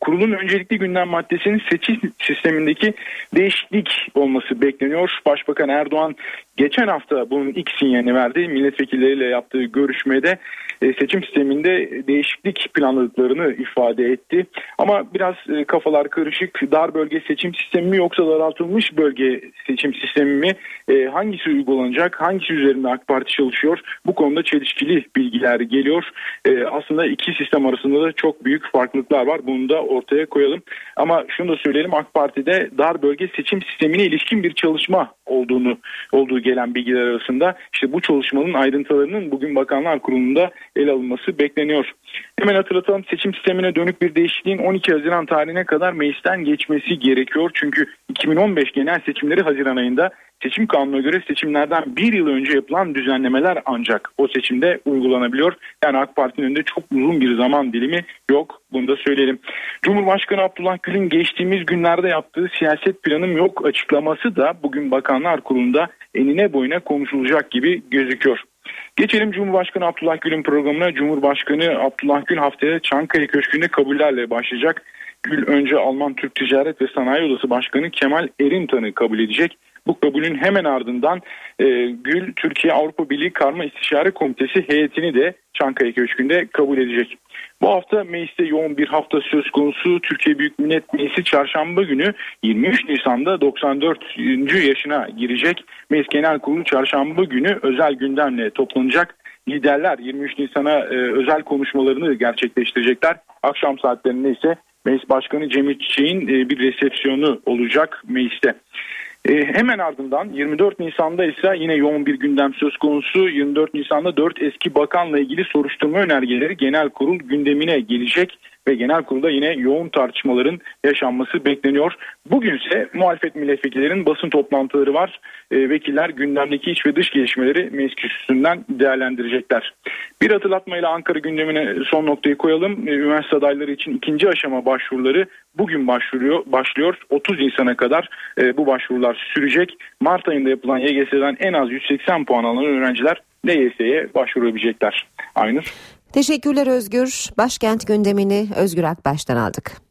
Kurulun öncelikli gündem maddesinin seçim sistemindeki değişiklik olması bekleniyor. Başbakan Erdoğan geçen hafta bunun ilk sinyalini verdi. Milletvekilleriyle yaptığı görüşmede e, seçim sisteminde değişiklik planladıklarını ifade etti. Ama biraz e, kafalar karışık. Dar bölge seçim sistemi mi yoksa daraltılmış bölge seçim sistemi mi? E, hangisi uygulanacak? Hangisi üzerinde AK Parti çalışıyor? Bu konuda çelişkili bilgiler geliyor. Aslında iki sistem arasında da çok büyük farklılıklar var. Bunu da ortaya koyalım. Ama şunu da söyleyelim AK Parti'de dar bölge seçim sistemine ilişkin bir çalışma olduğunu olduğu gelen bilgiler arasında işte bu çalışmanın ayrıntılarının bugün Bakanlar Kurulu'nda ele alınması bekleniyor. Hemen hatırlatalım seçim sistemine dönük bir değişikliğin 12 Haziran tarihine kadar meclisten geçmesi gerekiyor. Çünkü 2015 genel seçimleri Haziran ayında seçim kanununa göre seçimlerden bir yıl önce yapılan düzenlemeler ancak o seçimde uygulanabiliyor. Yani AK Parti'nin önünde çok uzun bir zaman dilimi yok. Bunu da söyleyelim. Cumhurbaşkanı Abdullah Gül'ün geçtiğimiz günlerde yaptığı siyaset planım yok açıklaması da bugün Bakanlar Kurulu'nda enine boyuna konuşulacak gibi gözüküyor. Geçelim Cumhurbaşkanı Abdullah Gül'ün programına. Cumhurbaşkanı Abdullah Gül haftaya Çankaya Köşkü'nde kabullerle başlayacak. Gül önce Alman Türk Ticaret ve Sanayi Odası Başkanı Kemal Erintan'ı kabul edecek. Bu kabulün hemen ardından e, Gül Türkiye Avrupa Birliği Karma İstişare Komitesi heyetini de Çankaya Köşkü'nde kabul edecek. Bu hafta mecliste yoğun bir hafta söz konusu. Türkiye Büyük Millet Meclisi çarşamba günü 23 Nisan'da 94. yaşına girecek. Meclis Genel Kurulu çarşamba günü özel gündemle toplanacak. Liderler 23 Nisan'a e, özel konuşmalarını gerçekleştirecekler. Akşam saatlerinde ise Meclis Başkanı Cemil Çiçek'in e, bir resepsiyonu olacak mecliste. E, hemen ardından 24 Nisan'da ise yine yoğun bir gündem söz konusu. 24 Nisan'da 4 eski bakanla ilgili soruşturma önergeleri genel kurul gündemine gelecek ve genel kurulda yine yoğun tartışmaların yaşanması bekleniyor. Bugün ise muhalefet milletvekillerinin basın toplantıları var. E, vekiller gündemdeki iç ve dış gelişmeleri meclis kürsüsünden değerlendirecekler. Bir hatırlatmayla Ankara gündemine son noktayı koyalım. E, üniversite adayları için ikinci aşama başvuruları bugün başvuruyor, başlıyor. 30 Nisan'a kadar e, bu başvurular sürecek. Mart ayında yapılan YGS'den en az 180 puan alan öğrenciler LYS'ye başvurabilecekler. Aynur. Teşekkürler Özgür. Başkent gündemini Özgür Akbaş'tan aldık.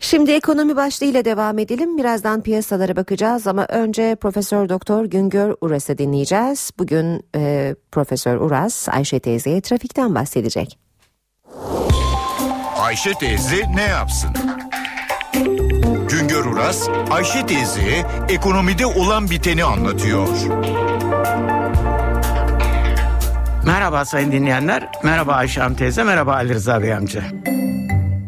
Şimdi ekonomi başlığıyla devam edelim. Birazdan piyasalara bakacağız ama önce Profesör Doktor Güngör Uras'ı dinleyeceğiz. Bugün e, Profesör Uras Ayşe teyzeye trafikten bahsedecek. Ayşe teyze ne yapsın? Uras, Ayşe teyze ekonomide olan biteni anlatıyor. Merhaba sayın dinleyenler, merhaba Ayşe Hanım teyze, merhaba Ali Rıza Bey amca.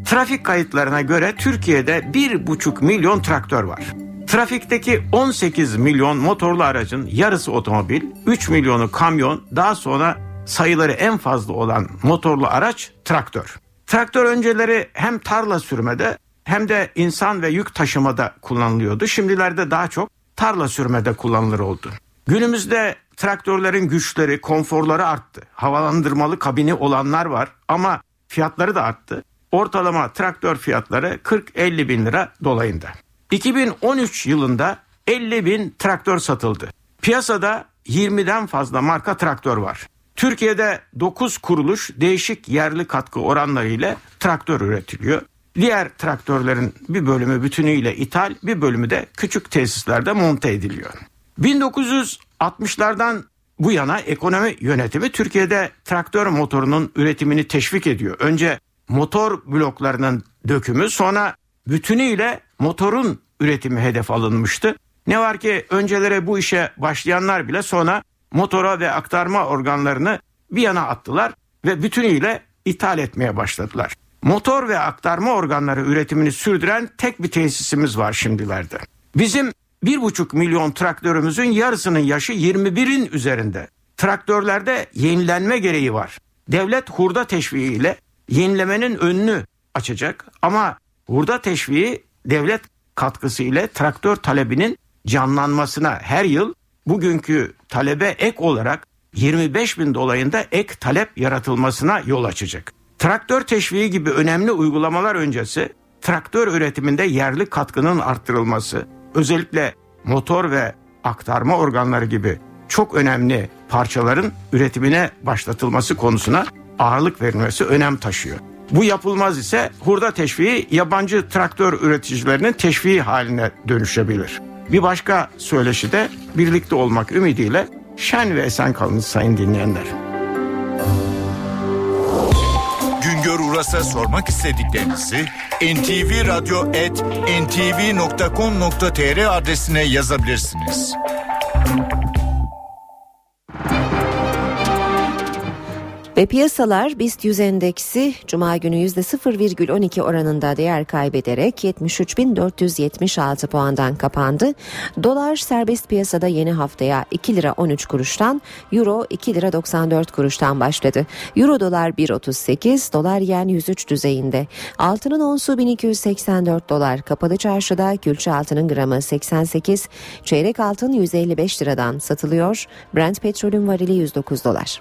Trafik kayıtlarına göre Türkiye'de 1,5 milyon traktör var. Trafikteki 18 milyon motorlu aracın yarısı otomobil, 3 milyonu kamyon, daha sonra sayıları en fazla olan motorlu araç traktör. Traktör önceleri hem tarla sürmede hem de insan ve yük taşımada kullanılıyordu. Şimdilerde daha çok tarla sürmede kullanılır oldu. Günümüzde traktörlerin güçleri, konforları arttı. Havalandırmalı kabini olanlar var ama fiyatları da arttı. Ortalama traktör fiyatları 40-50 bin lira dolayında. 2013 yılında 50 bin traktör satıldı. Piyasada 20'den fazla marka traktör var. Türkiye'de 9 kuruluş değişik yerli katkı oranları ile traktör üretiliyor. Diğer traktörlerin bir bölümü bütünüyle ithal, bir bölümü de küçük tesislerde monte ediliyor. 1960'lardan bu yana ekonomi yönetimi Türkiye'de traktör motorunun üretimini teşvik ediyor. Önce motor bloklarının dökümü sonra bütünüyle motorun üretimi hedef alınmıştı. Ne var ki öncelere bu işe başlayanlar bile sonra motora ve aktarma organlarını bir yana attılar. ve bütünüyle ithal etmeye başladılar. Motor ve aktarma organları üretimini sürdüren tek bir tesisimiz var şimdilerde. Bizim 1,5 milyon traktörümüzün yarısının yaşı 21'in üzerinde. Traktörlerde yenilenme gereği var. Devlet hurda teşviğiyle yenilemenin önünü açacak ama hurda teşviği devlet katkısı ile traktör talebinin canlanmasına her yıl bugünkü talebe ek olarak 25 bin dolayında ek talep yaratılmasına yol açacak. Traktör teşviği gibi önemli uygulamalar öncesi traktör üretiminde yerli katkının arttırılması, özellikle motor ve aktarma organları gibi çok önemli parçaların üretimine başlatılması konusuna ağırlık verilmesi önem taşıyor. Bu yapılmaz ise hurda teşviği yabancı traktör üreticilerinin teşviği haline dönüşebilir. Bir başka söyleşi de birlikte olmak ümidiyle şen ve esen kalınız sayın dinleyenler. Uras'a sormak istediklerinizi ntvradio.ntv.com.tr adresine yazabilirsiniz. Ve piyasalar BIST 100 endeksi Cuma günü %0,12 oranında değer kaybederek 73.476 puandan kapandı. Dolar serbest piyasada yeni haftaya 2 lira 13 kuruştan, Euro 2 lira 94 kuruştan başladı. Euro dolar 1.38, dolar yen 103 düzeyinde. Altının onsu 1284 dolar. Kapalı çarşıda külçe altının gramı 88, çeyrek altın 155 liradan satılıyor. Brent petrolün varili 109 dolar.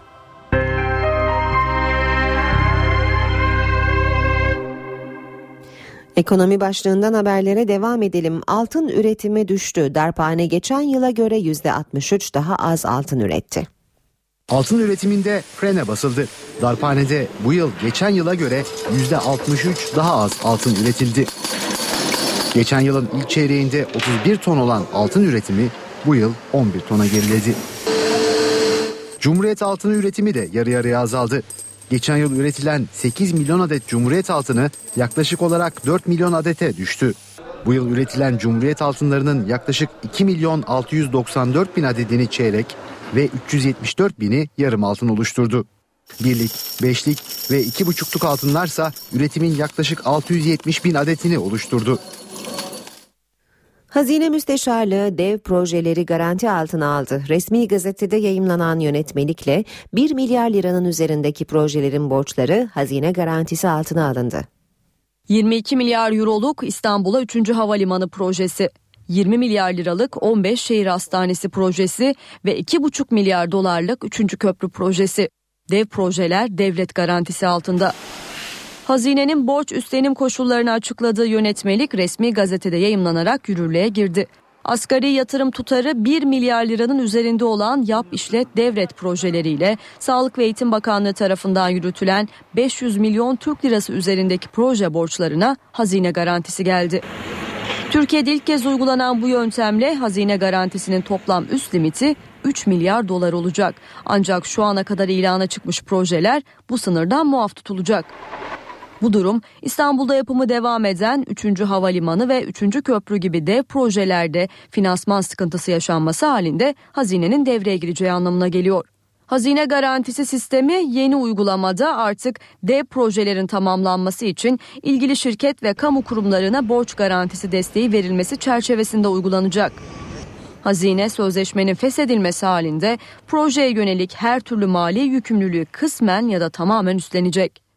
Ekonomi başlığından haberlere devam edelim. Altın üretimi düştü. Darphane geçen yıla göre %63 daha az altın üretti. Altın üretiminde frene basıldı. Darphanede bu yıl geçen yıla göre %63 daha az altın üretildi. Geçen yılın ilk çeyreğinde 31 ton olan altın üretimi bu yıl 11 tona geriledi. Cumhuriyet altını üretimi de yarı yarıya azaldı. Geçen yıl üretilen 8 milyon adet Cumhuriyet altını yaklaşık olarak 4 milyon adete düştü. Bu yıl üretilen Cumhuriyet altınlarının yaklaşık 2 milyon 694 bin adedini çeyrek ve 374 bini yarım altın oluşturdu. Birlik, beşlik ve iki buçukluk altınlarsa üretimin yaklaşık 670 bin adetini oluşturdu. Hazine Müsteşarlığı dev projeleri garanti altına aldı. Resmi gazetede yayımlanan yönetmelikle 1 milyar liranın üzerindeki projelerin borçları hazine garantisi altına alındı. 22 milyar euroluk İstanbul'a 3. havalimanı projesi, 20 milyar liralık 15 şehir hastanesi projesi ve 2,5 milyar dolarlık 3. köprü projesi. Dev projeler devlet garantisi altında. Hazinenin borç üstlenim koşullarını açıkladığı yönetmelik resmi gazetede yayımlanarak yürürlüğe girdi. Asgari yatırım tutarı 1 milyar liranın üzerinde olan yap işlet devret projeleriyle Sağlık ve Eğitim Bakanlığı tarafından yürütülen 500 milyon Türk lirası üzerindeki proje borçlarına hazine garantisi geldi. Türkiye'de ilk kez uygulanan bu yöntemle hazine garantisinin toplam üst limiti 3 milyar dolar olacak. Ancak şu ana kadar ilana çıkmış projeler bu sınırdan muaf tutulacak. Bu durum İstanbul'da yapımı devam eden 3. Havalimanı ve 3. Köprü gibi dev projelerde finansman sıkıntısı yaşanması halinde hazinenin devreye gireceği anlamına geliyor. Hazine garantisi sistemi yeni uygulamada artık dev projelerin tamamlanması için ilgili şirket ve kamu kurumlarına borç garantisi desteği verilmesi çerçevesinde uygulanacak. Hazine sözleşmenin feshedilmesi halinde projeye yönelik her türlü mali yükümlülüğü kısmen ya da tamamen üstlenecek.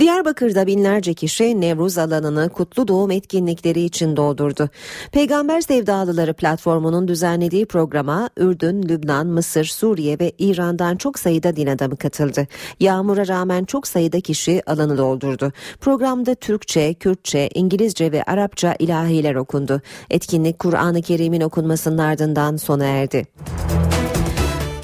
Diyarbakır'da binlerce kişi Nevruz alanını kutlu doğum etkinlikleri için doldurdu. Peygamber Sevdalıları platformunun düzenlediği programa Ürdün, Lübnan, Mısır, Suriye ve İran'dan çok sayıda din adamı katıldı. Yağmura rağmen çok sayıda kişi alanı doldurdu. Programda Türkçe, Kürtçe, İngilizce ve Arapça ilahiler okundu. Etkinlik Kur'an-ı Kerim'in okunmasının ardından sona erdi.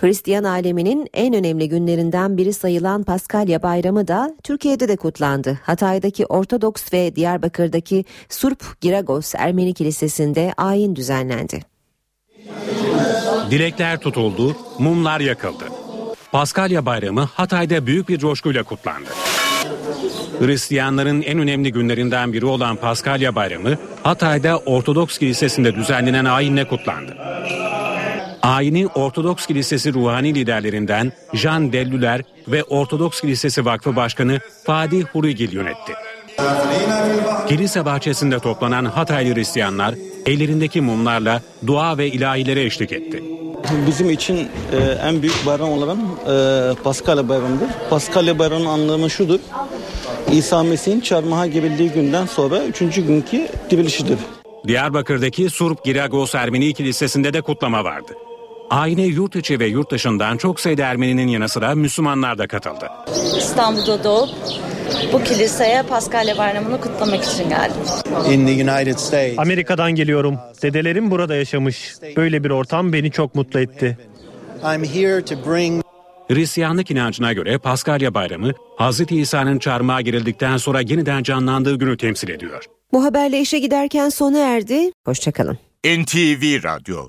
Hristiyan aleminin en önemli günlerinden biri sayılan Paskalya Bayramı da Türkiye'de de kutlandı. Hatay'daki Ortodoks ve Diyarbakır'daki Surp Giragos Ermeni Kilisesi'nde ayin düzenlendi. Dilekler tutuldu, mumlar yakıldı. Paskalya Bayramı Hatay'da büyük bir coşkuyla kutlandı. Hristiyanların en önemli günlerinden biri olan Paskalya Bayramı Hatay'da Ortodoks Kilisesi'nde düzenlenen ayinle kutlandı. Ayini Ortodoks Kilisesi ruhani liderlerinden Jean Dellüler ve Ortodoks Kilisesi Vakfı Başkanı Fadi Hurigil yönetti. Kilise bahçesinde toplanan Hataylı Hristiyanlar ellerindeki mumlarla dua ve ilahilere eşlik etti. Bizim için e, en büyük bayram olan e, Paskalya bayramıdır. Paskalya bayramının anlamı şudur. İsa Mesih'in çarmıha gerildiği günden sonra üçüncü günkü dirilişidir. Diyarbakır'daki Surp Giragos Ermeni Kilisesi'nde de kutlama vardı. Ayine yurt içi ve yurt dışından çok sayıda Ermeninin yanı sıra Müslümanlar da katıldı. İstanbul'da doğup bu kiliseye Paskalya Bayramı'nı kutlamak için geldim. In the United States. Amerika'dan geliyorum. Dedelerim burada yaşamış. Böyle bir ortam beni çok mutlu etti. I'm here to bring Hristiyanlık inancına göre Paskalya Bayramı Hz. İsa'nın çarmıha girildikten sonra yeniden canlandığı günü temsil ediyor. Bu haberle işe giderken sona erdi. Hoşçakalın. NTV Radyo